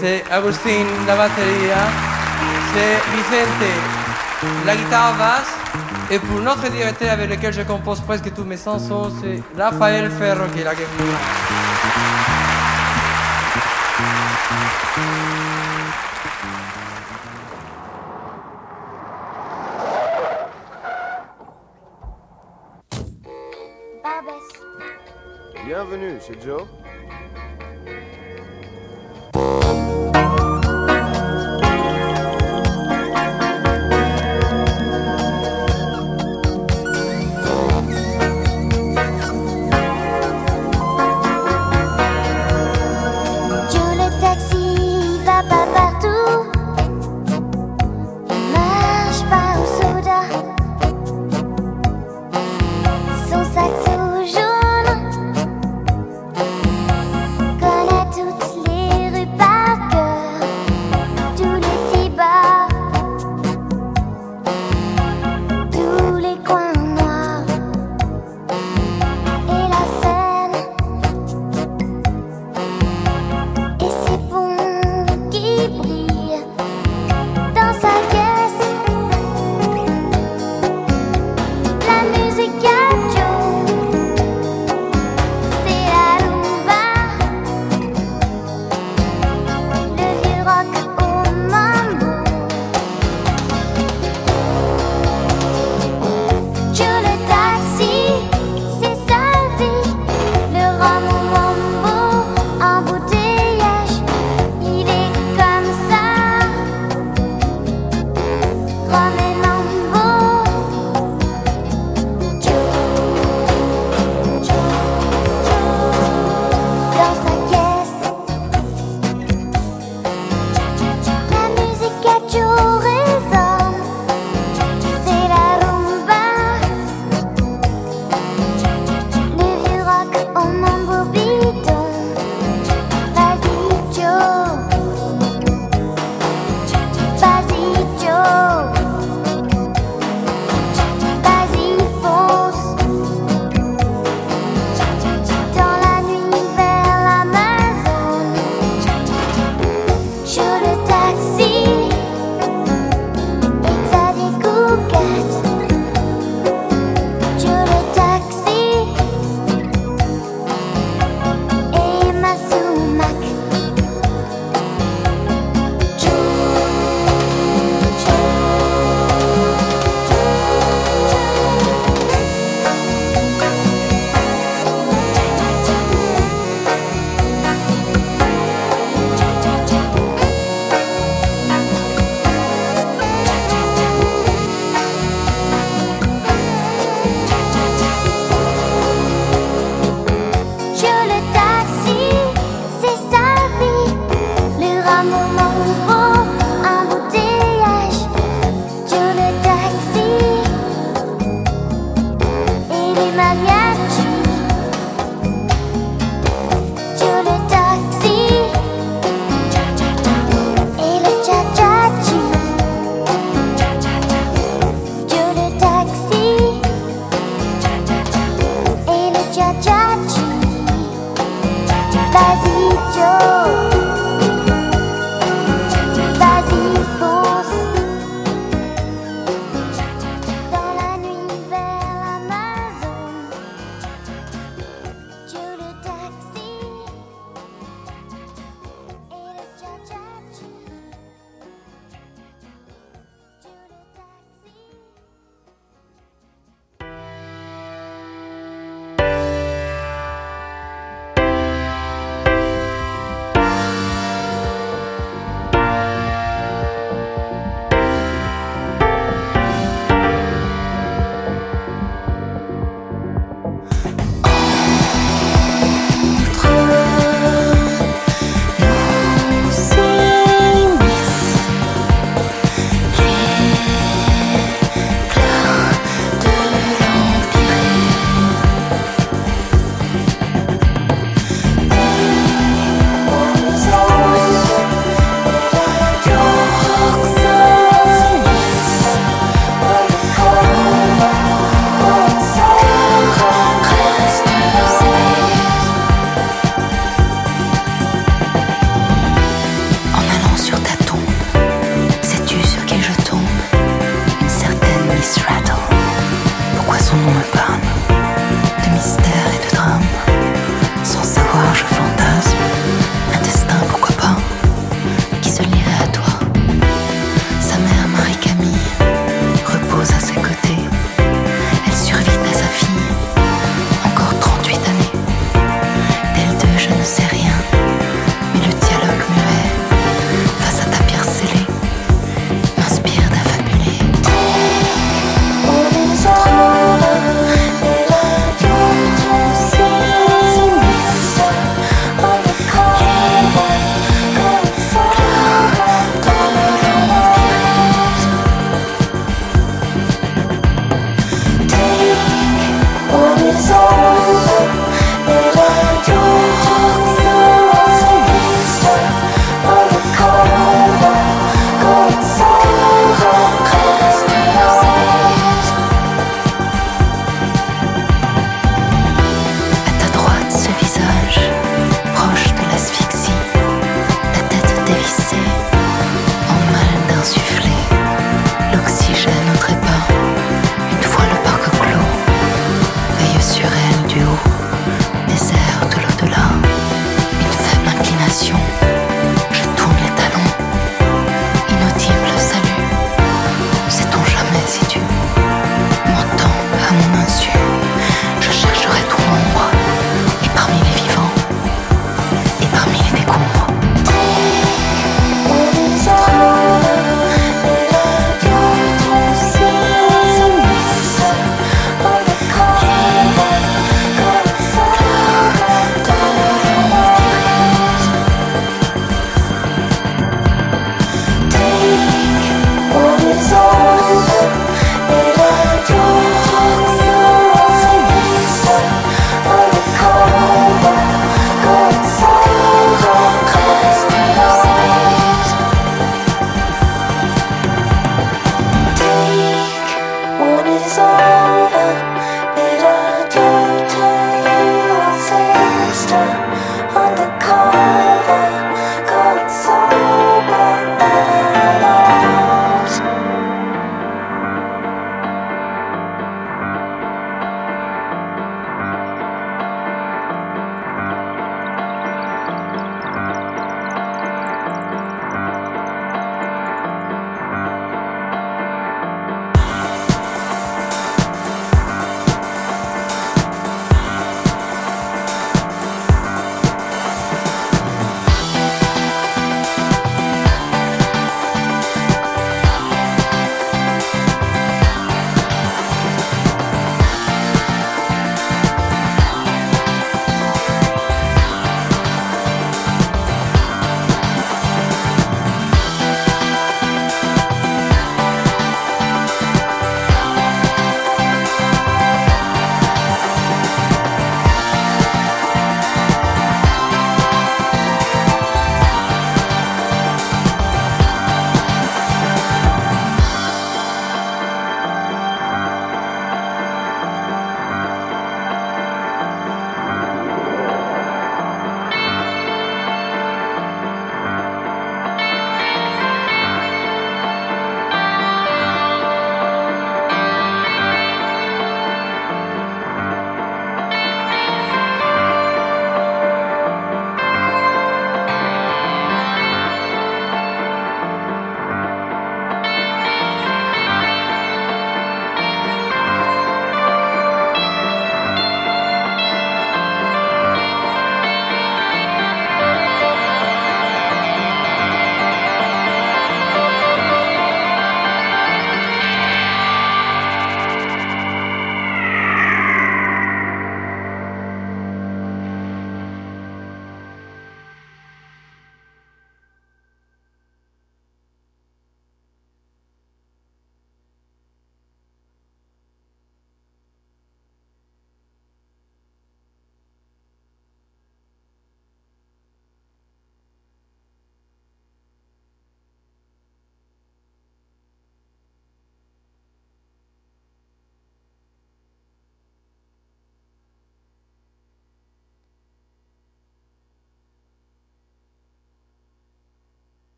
c'est Agustin la batterie, c'est Vicente la guitare basse, et pour notre directeur avec lequel je compose presque tous mes chansons, c'est Raphaël Ferro qui est là avec moi. Bienvenue chez Joe. Joe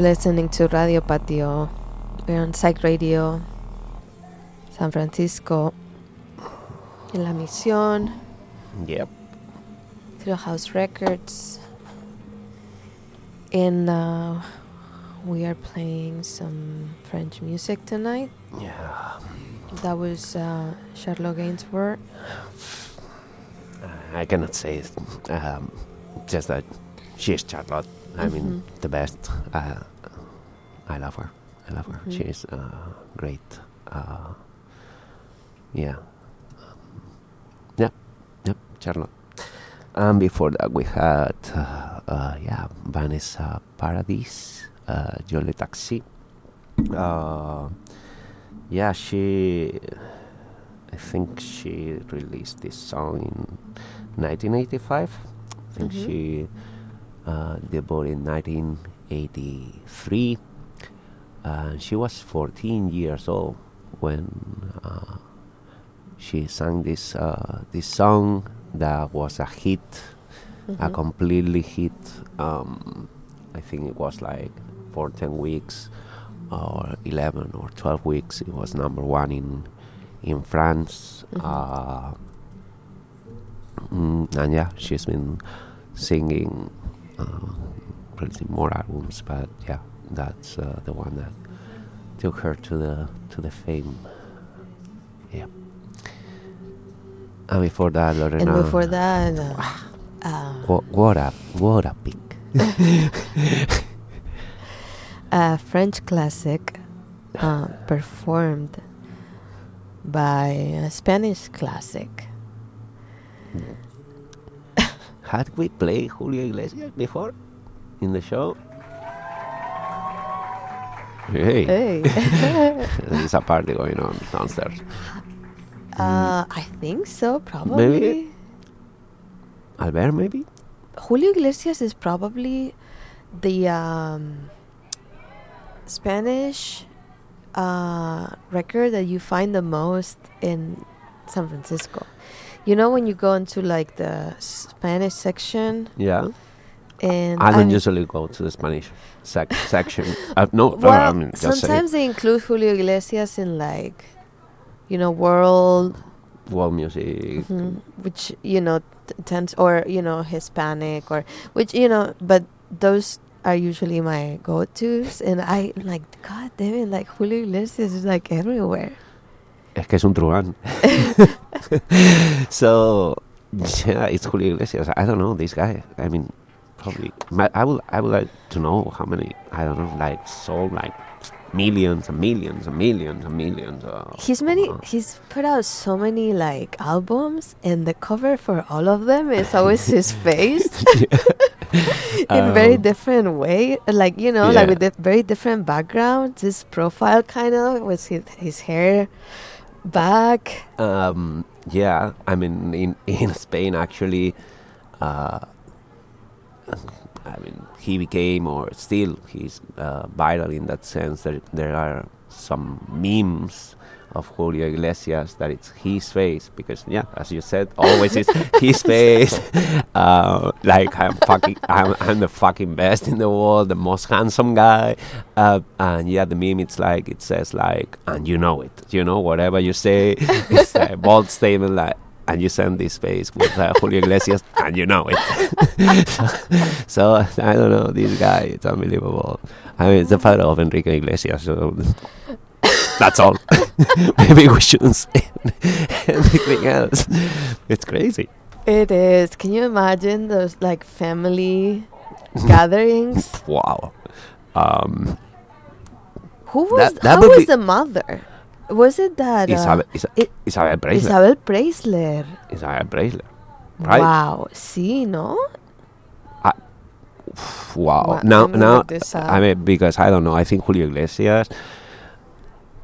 You're listening to Radio Patio. We're on Psych Radio, San Francisco, en La Misión, Yep. Thrill House Records. And uh, we are playing some French music tonight. Yeah. That was uh, Charlotte Gainsbourg. I cannot say it. Um, just that she's Charlotte. I mean, the best. Uh, I love her. I love her. Mhm. is uh, great. Uh, yeah. Um, yep. Yep. Charlotte. And before that, we had, uh, uh, yeah, Vanessa Paradis, uh, Joe le taxi. Uh, yeah, she. I think she released this song in 1985. I think Mhm. she uh, debuted in 1983. Uh, she was 14 years old when uh, she sang this uh, this song that was a hit, a Mhm. completely hit. Um, I think it was like for 10 weeks or 11 or 12 weeks. It was number one in in France. Mhm. Uh, mm, and yeah, she's been singing, uh, releasing more albums, but yeah, that's uh, the one that took her to the to the fame. Yeah. And before that, Lorena. And before that, uh, uh, What, what a what a pick. (laughs) a French classic uh, performed by a Spanish classic. Had we played Julio Iglesias before in the show? Hey. Hey. (laughs) There's a party going on downstairs. Uh, I think so, probably. Maybe. Albert, maybe? Julio Iglesias is probably the um, Spanish uh, record that you find the most in San Francisco. You know when you go into like the Spanish section, Yeah. And I don't mean- usually go to the Spanish sec- section. Uh, no, no, I mean, sometimes they include Julio Iglesias in like, you know, world, world music. mhm, which you know t- tends or you know Hispanic or which you know, but those are usually my go-tos, and I like God damn it, like Julio Iglesias is like everywhere. Es que es un truán. (laughs) (laughs) so, yeah, it's Julio Iglesias. I don't know this guy. I mean, probably. I would. I would like to know how many. I don't know. Like sold like millions and millions and millions and millions. Uh, He's many. He's put out so many like albums, and the cover for all of them is always his (laughs) face. (laughs) (laughs) in very Um, different way like you know like with a very different backgrounds his profile kind of with his, his hair back Um, yeah, I mean, in in Spain, actually, uh, I mean, he became or still he's uh, viral in that sense. That there are some memes of Julio Iglesias that it's his face because yeah, as you said, always is his (laughs) face. Uh, like I'm fucking, I'm, I'm the fucking best in the world, the most handsome guy. Uh, and yeah, the meme it's like it says like, and you know it, you know whatever you say, (laughs) it's a bold statement like. And you send this face with uh, Julio Iglesias, (laughs) and you know it. so, (laughs) so I don't know, this guy, it's unbelievable. I mean, it's the father of Enrique Iglesias, so that's all. (laughs) Maybe we shouldn't say anything else. It's crazy. it is can you imagine those like family gatherings Wow. Um, who was That- that was be- the mother was it that uh, Isabel, Isa- it- Isabel Preysler. Isabel Preysler Isabel Preysler. Right? wow sí no Wow. Wow, Now, now, look this up. I mean, because I don't know. I think Julio Iglesias.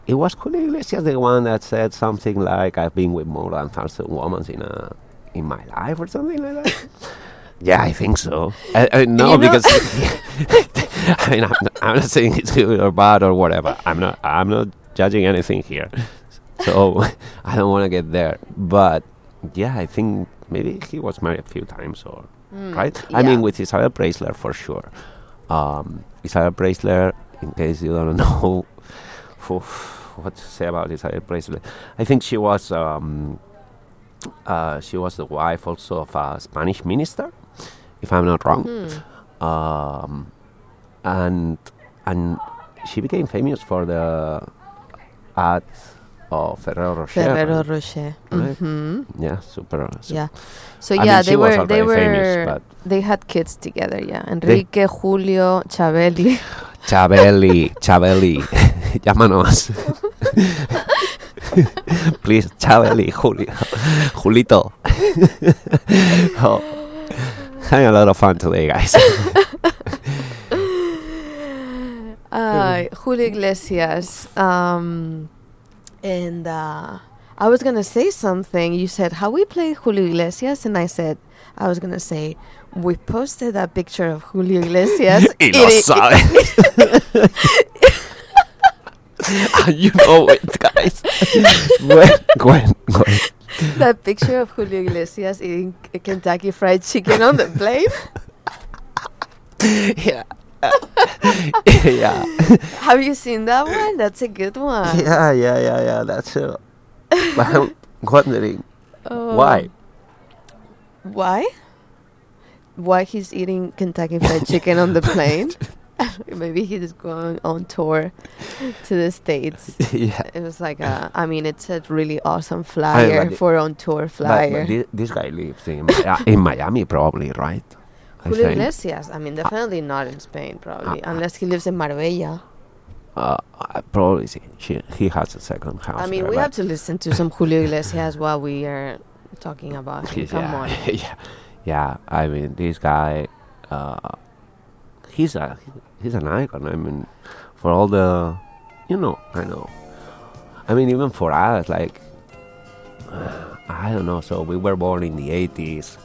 It was Julio Iglesias the one that said something like, "I've been with more than thousand women in a in my life" or something like that. (laughs) yeah, I think so. I, I, no, You know- because (laughs) I mean, I'm not, I'm not saying it's good or bad or whatever. I'm not. I'm not judging anything here. (laughs) So (laughs) I don't want to get there. But yeah, I think maybe he was married a few times or Mm, right. I mean, with Isabel Preysler for sure. Um, Isabel Preysler, in case you don't (laughs) know what to say about Isabel Preysler, I think she was um, uh, she was the wife also of a Spanish minister, if I'm not wrong. Hmm. Um, and and she became famous for the ads of Ferrero Rocher. Ferrero Rocher. right? Mhm. Yeah, super. su- Yeah. So I mean, yeah, she they were they famous, were but they had kids together. Yeah, Enrique, Julio, Chabeli. (laughs) Chabeli, Chabeli, (laughs) llámanos. (laughs) Please, Chabeli, Julio, Julito. oh, having a lot of fun today, guys. Uh, Julio Iglesias. Um, and uh, I was gonna say something. You said how we play Julio Iglesias, and I said I was gonna say we posted that picture of Julio Iglesias. (laughs) Y lo (laughs) (laughs) you know it, guys. Gwen, Gwen, Gwen. that picture of Julio Iglesias eating Kentucky Fried Chicken on the plane. yeah. (laughs) yeah. Have you seen that one? That's a good one. Yeah, yeah, yeah, yeah. That's it. (laughs) But I'm wondering Oh. why. Why? Why he's eating Kentucky Fried (laughs) Chicken on the plane? Maybe he's going on tour to the states. Yeah. It was like a. I mean, it's a really awesome flyer but the- for on tour flyer. but thi- this guy lives in, Mi- in Miami, probably, right? Julio. Iglesias. I mean, definitely not in Spain, probably, unless he lives in Marbella. Uh, uh, probably she, he has a second house. I mean, there, we have to listen to some Julio Iglesias (laughs) while we are talking about him. Come yeah, on. (laughs) yeah, yeah. I mean, this guy, uh, he's a he's an icon. I mean, for all the, you know, I know. I mean, even for us, like, (sighs) I don't know. So we were born in the '80s,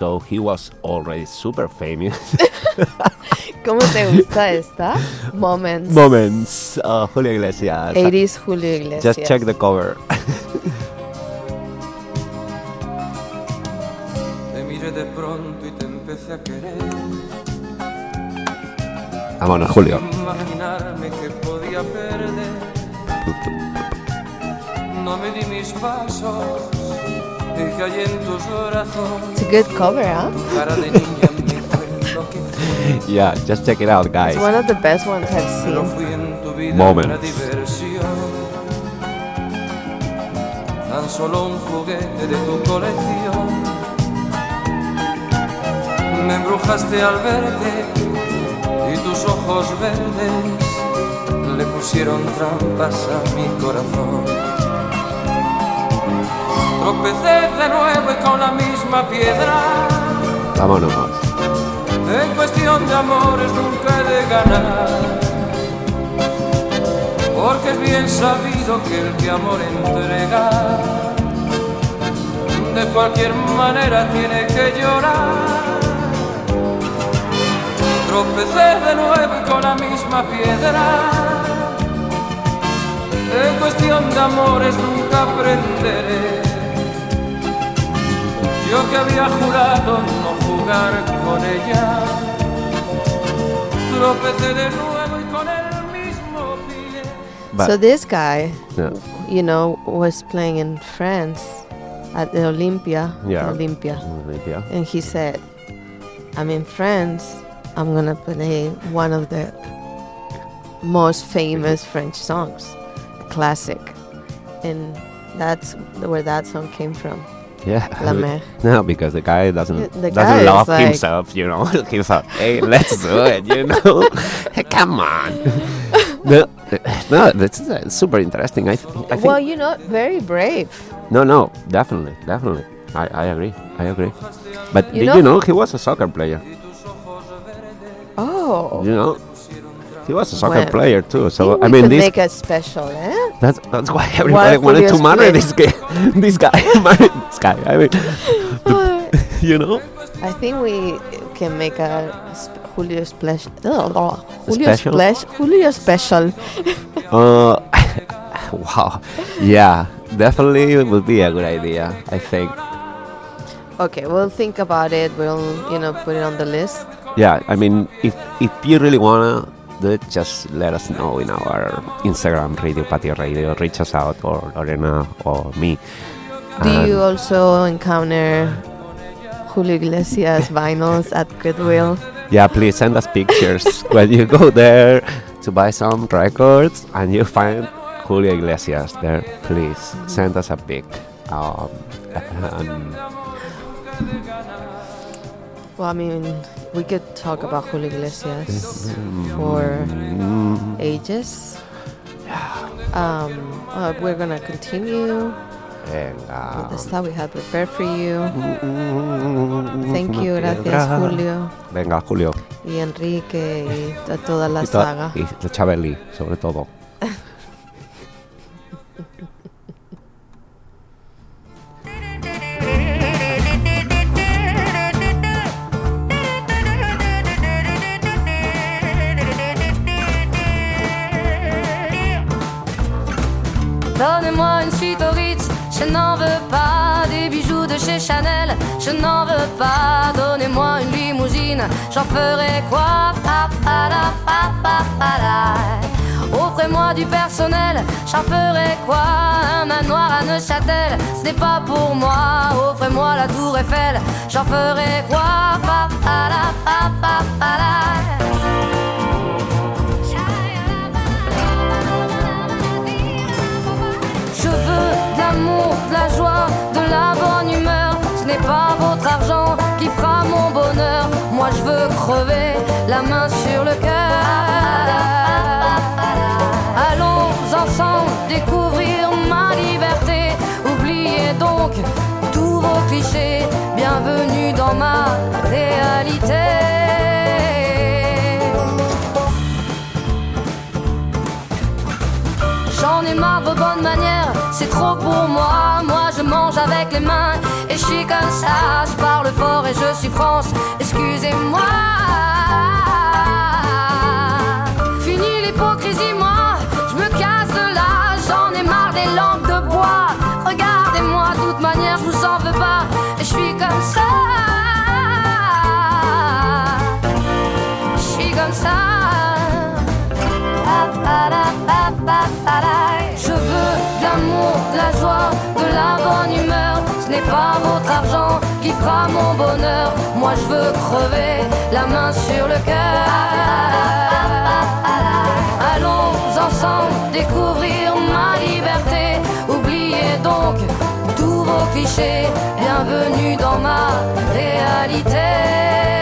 so he was already super famous. (laughs) ¿Cómo te gusta esta? Moments. Moments, uh, Julio Iglesias. 80s Julio Iglesias. Just check the cover. (laughs) Te miré de pronto y te empecé a querer. Vámonos, Julio. Imaginarme que podía perder. (laughs) No me di mis pasos It's a good cover, huh? Yeah, just check it out, guys. It's one of the best ones I've seen. Moments. una diversión. Tan solo un juguete de tu colección. Me embrujaste al verte y tus ojos verdes le pusieron trampas a mi corazón. Tropecé de nuevo y con la misma piedra. Vámonos. En cuestión de amores nunca he de ganar. Porque es bien sabido que el que amor entrega, de cualquier manera tiene que llorar. Tropecé de nuevo y con la misma piedra. En cuestión de amores nunca aprenderé. Yo que había jurado no jugar con ella. Tropecé de nuevo y con el mismo pie. But- so this guy, Yeah. you know, was playing in France at the Olympia. Yeah. Olympia. Olympia. And he said, I'm in France. I'm going to play one of the most famous French songs, a classic. And that's where that song came from. Yeah. (laughs) Mer. No, because the guy doesn't the doesn't guy love like- himself, you know. (laughs) He's like, hey, let's do it, you know. Hey, (laughs) Come on. no, no, that's uh, super interesting. I, th- I think. Well, you know, very brave. no, no, definitely, definitely. I, I agree. I agree. But You did know- you know he was a soccer player? Oh. You know, he was a soccer Well, player too. So think I mean, this make a special, eh? That's that's why everybody Why wanted to marry this guy. (laughs) this guy, (laughs) marry this guy. I mean, (laughs) you know, I think we can make a sp- Julio splash. Oh, Julio Special? splash. Julio special. uh, wow, yeah, definitely it would be a good idea. I think. Okay, we'll think about it. We'll, you know, put it on the list. yeah, I mean, if if you really wanna do it, just let us know in our Instagram, Radio Patio Radio. Reach us out, or Lorena, or me. Do And- you also encounter Julio Iglesias vinyls at Goodwill? Yeah, please send us pictures (laughs) when you go there to buy some records and you find Julio Iglesias there. Please send us a pic. Um, (laughs) Well, I mean, we could talk about Julio Iglesias for ages. Um, uh, we're gonna continue Venga. with the stuff we had prepared for you. Thank you, gracias. Julio Venga, Julio. y Enrique y a toda la Y to- saga. Y Chabeli, sobre todo. Donnez-moi une suite au Ritz, je n'en veux pas des bijoux de chez Chanel, je n'en veux pas. Donnez-moi une limousine, j'en ferai quoi? Offrez-moi du personnel, j'en ferai quoi? Un manoir à Neuchâtel, ce n'est pas pour moi. Offrez-moi la tour Eiffel, j'en ferai quoi? De l'amour, de la joie, de la bonne humeur. Ce n'est pas votre argent qui fera mon bonheur. Moi je veux crever la main sur le cœur. Allons ensemble découvrir ma liberté. Oubliez donc tous vos clichés. Bienvenue dans ma J'en ai marre vos bonnes manières, c'est trop pour moi. Moi je mange avec les mains et je suis comme ça. Je parle fort et je suis France, excusez-moi. Fini l'hypocrisie, moi, je me casse de là. J'en ai marre des langues de bois. Regardez-moi, de toute manière, je vous en veux pas. Et je suis comme ça. Je suis comme ça. Je de la bonne humeur. Ce n'est pas votre argent qui fera mon bonheur. Moi je veux crever la main sur le cœur. Allons ensemble découvrir ma liberté. Oubliez donc tous vos clichés. Bienvenue dans ma réalité.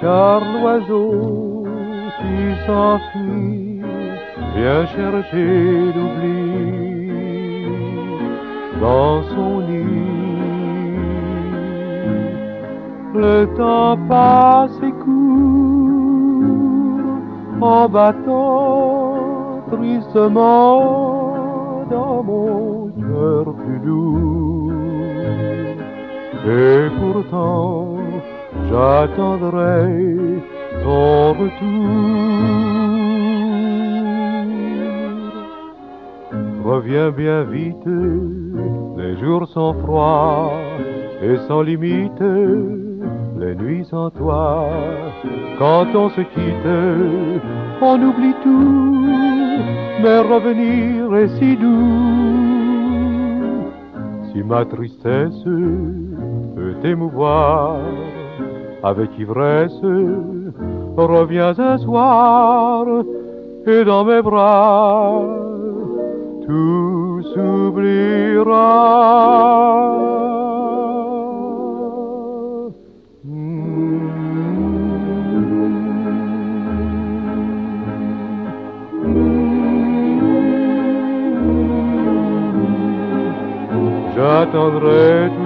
Car l'oiseau qui s'enfuit vient chercher l'oubli dans son nid. Le temps passe et court en battant tristement Et pourtant, j'attendrai ton retour. Reviens bien vite, les jours sont froids et sans limite, les nuits sans toi. Quand on se quitte, on oublie tout, mais revenir est si doux. Si ma tristesse t'émouvoir. Avec ivresse, reviens un soir et dans mes bras tout s'oubliera. J'attendrai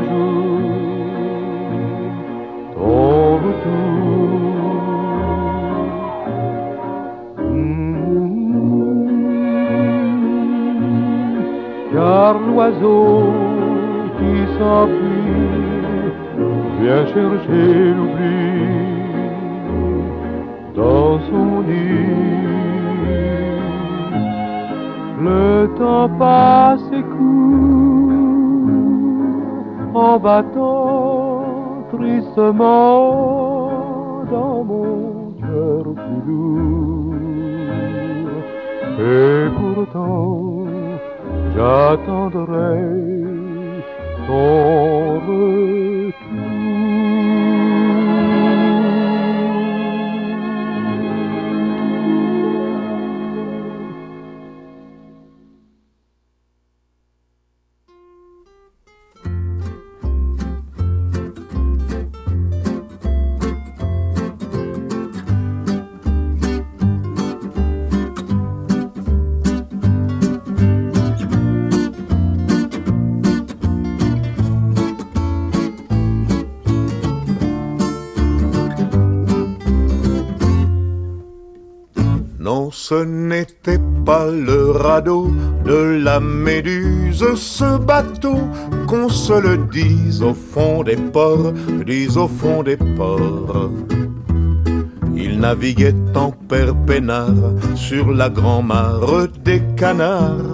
Car l'oiseau qui s'enfuit vient chercher l'oubli dans son nid. Le temps passe et court en battant tristement dans mon cœur plus doux. Et pourtant, j'attendrai ton retour. Ce n'était pas le radeau de la méduse, ce bateau, qu'on se le dise au fond des ports, dise au fond des ports. Il naviguait en père peinard sur la grand-mare des canards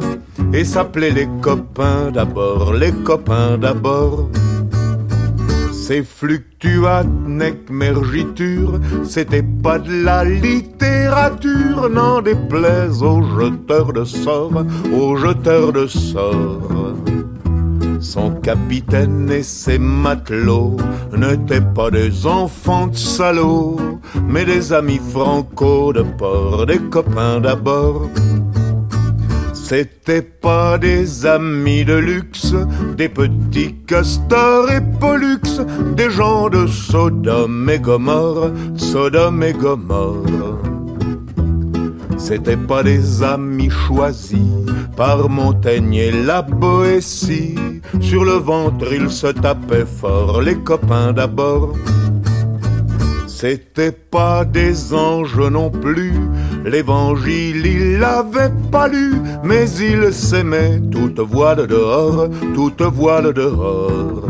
et s'appelait les copains d'abord, les copains d'abord. Ces fluctuates nec mergiture, c'était pas de la littérature, n'en déplaise aux jeteurs de sorts, aux jeteurs de sorts. Son capitaine et ses matelots n'étaient pas des enfants de salauds, mais des amis franco de port, des copains d'abord. C'était pas des amis de luxe, des petits castors et pollux, des gens de Sodome et Gomorre, Sodome et Gomorre. C'était pas des amis choisis par Montaigne et la Boétie. Sur le ventre, ils se tapaient fort, les copains d'abord. C'était pas des anges non plus, l'évangile il l'avait pas lu, mais il s'aimait toute voile dehors, toute voile dehors.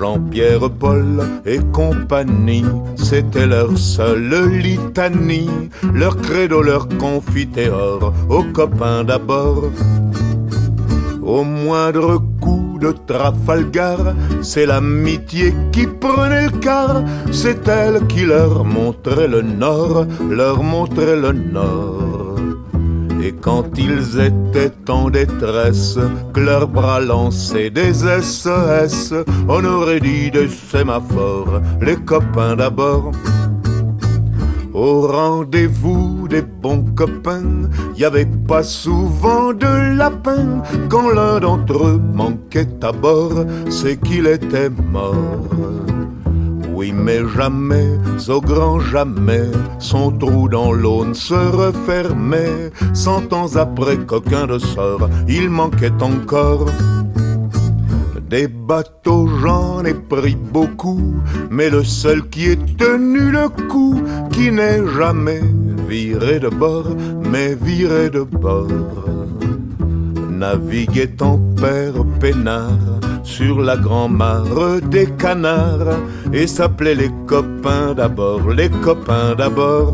Jean-Pierre Paul et compagnie, c'était leur seule litanie, leur credo, leur confiteor, aux copains d'abord. Au moindre coup de Trafalgar, c'est l'amitié qui prenait le quart, c'est elle qui leur montrait le nord, leur montrait le nord. Et quand ils étaient en détresse, que leurs bras lançaient des SES, on aurait dit des sémaphores, les copains d'abord. Au rendez-vous des bons copains, y avait pas souvent de lapin. Quand l'un d'entre eux manquait à bord, c'est qu'il était mort. Oui, mais jamais, au grand jamais, son trou dans l'aune se refermait. Cent ans après qu'aucun de sort, il manquait encore des bateaux, j'en ai pris beaucoup, mais le seul qui ait tenu le coup, qui n'est jamais viré de bord, mais viré de bord. Naviguait en père peinard sur la grand-mare des canards et s'appelait les copains d'abord, les copains d'abord.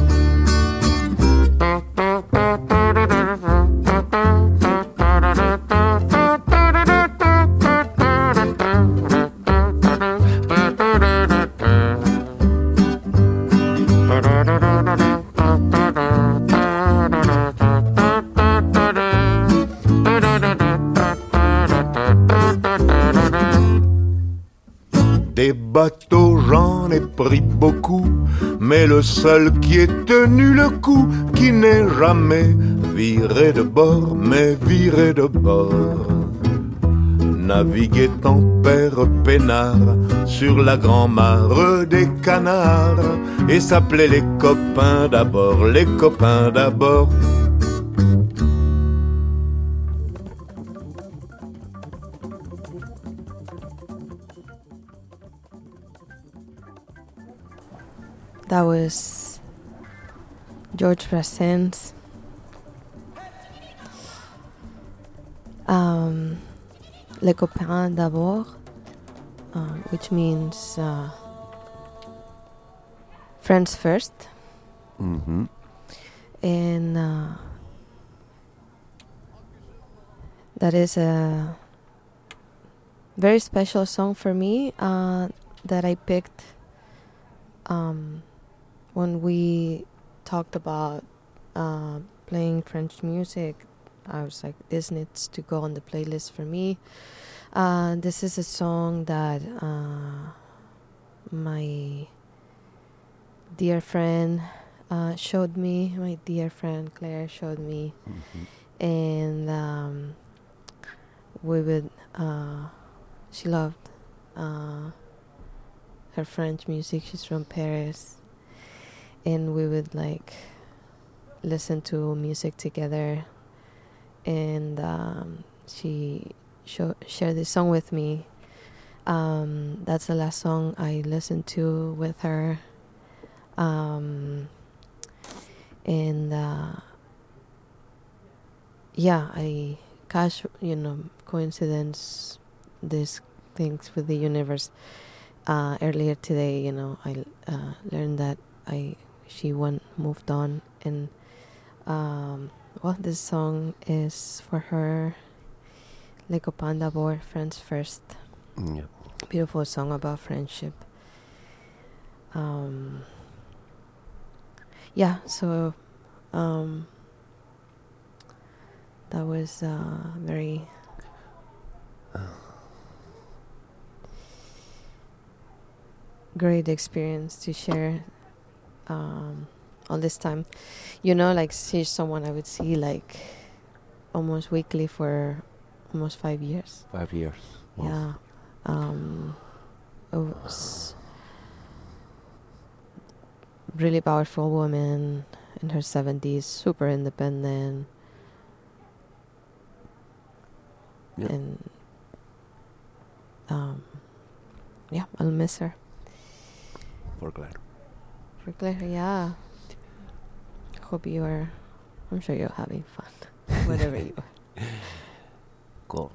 J'en ai pris beaucoup, mais le seul qui ait tenu le coup, qui n'est jamais viré de bord, mais viré de bord. Naviguait en père peinard sur la grand-mare des canards et s'appelait les copains d'abord, les copains d'abord. That was George Brassens. Um, Le copain d'abord, um, which means uh, friends first. Mm-hmm. And uh, that is a very special song for me uh, that I picked um, when we talked about uh, playing French music. I was like, this needs to go on the playlist for me. Uh, this is a song that uh, my dear friend uh, showed me. My dear friend Claire showed me, and um, we would. Uh, she loved uh, her French music. She's from Paris, and we would like listen to music together. And um, she shared this song with me. Um, that's the last song I listened to with her. Um, and uh, yeah, I cash, you know, coincidence these things with the universe. Uh, earlier today, you know, I uh, learned that I she went moved on, and um, well, this song is for her. Le Panda Boy friends first. Yeah. Beautiful song about friendship. Um, yeah, so um, that was uh, very great experience to share um, all this time. You know, like she's someone I would see like almost weekly for almost five years. Five years. Wow. Yeah. Um, it was really powerful woman in her 70s, super independent. Yeah. And um, yeah, I'll miss her. For Claire. Claire, yeah. Hope you are, I'm sure you're having fun, (laughs) whatever you are. (laughs) Cool.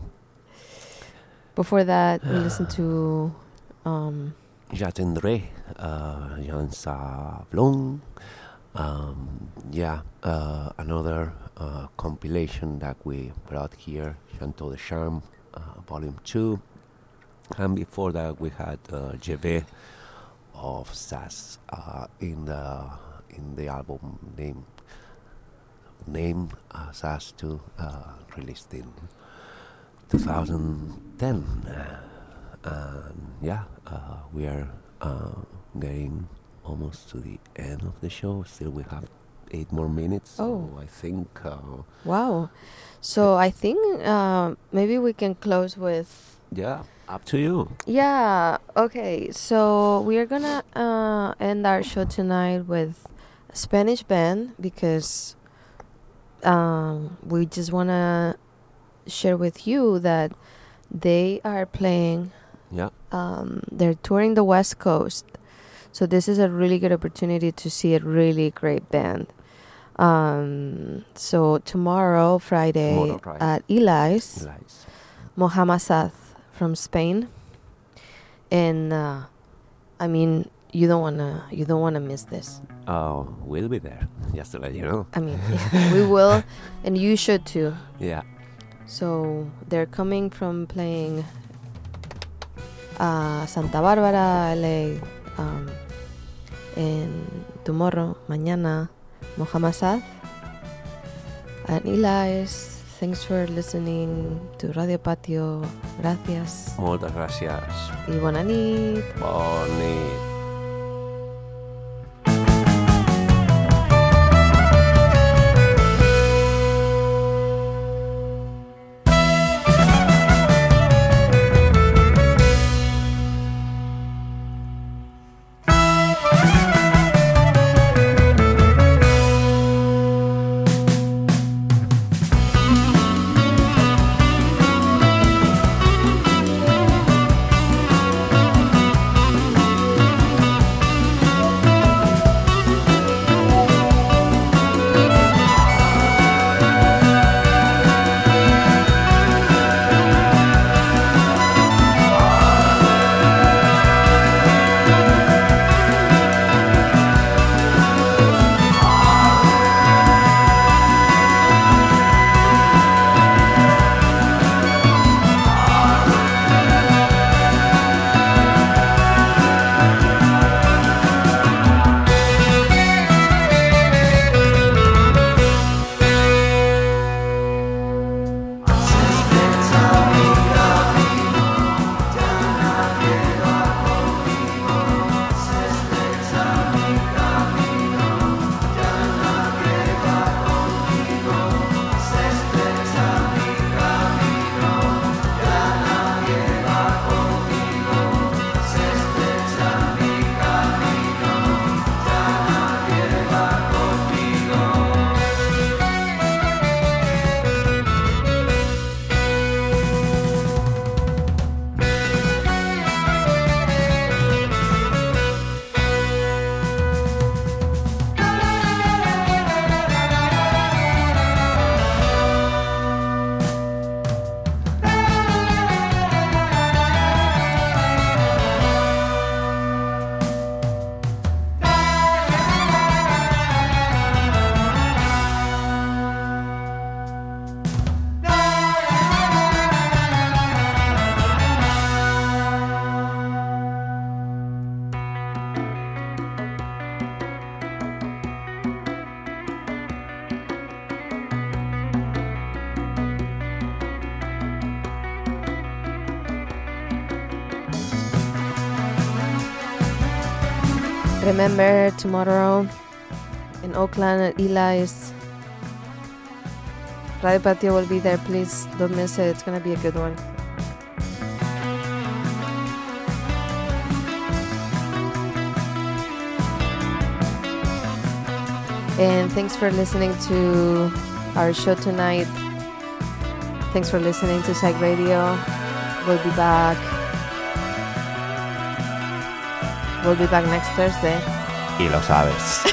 Before that, we (sighs) listened to um, J'attendrai, uh, Jean Sablon. Um, yeah, uh, another uh, compilation that we brought here, Chanteau de Charme, uh, Volume 2. And before that, we had uh, Je vais of Sass uh, in the in the album name name uh, Sass 2, uh, released in 2010. And yeah, uh, we are uh, getting almost to the end of the show. Still, we have eight more minutes. So Oh. I think uh, Wow. So I think maybe we can close with Yeah, up to you. Yeah. Okay. So we are gonna uh, end our show tonight with a Spanish band because um, we just wanna share with you that they are playing. Yeah. Um, they're touring the West Coast, so this is a really good opportunity to see a really great band. Um, so tomorrow, Friday, Tomorrow, Friday. at Eli's, Eli's. Mohama Saz from Spain, and uh, I mean, you don't wanna, you don't wanna miss this. Oh, we'll be there. Just to let you know. I mean, (laughs) we will, and you should too. Yeah. So they're coming from playing uh, Santa Bárbara, LA, um, and tomorrow, mañana, Mohama Saz and Elias. Thanks for listening to Radio Patio. Gracias. Moltes gràcies. Y buena nit. Bon nit. Remember tomorrow in Oakland at Eli's. Radio Patio will be there. Please don't miss it. It's gonna be a good one. And thanks for listening to our show tonight. Thanks for listening to Psych Radio. We'll be back. We'll be back next Thursday. Y lo sabes.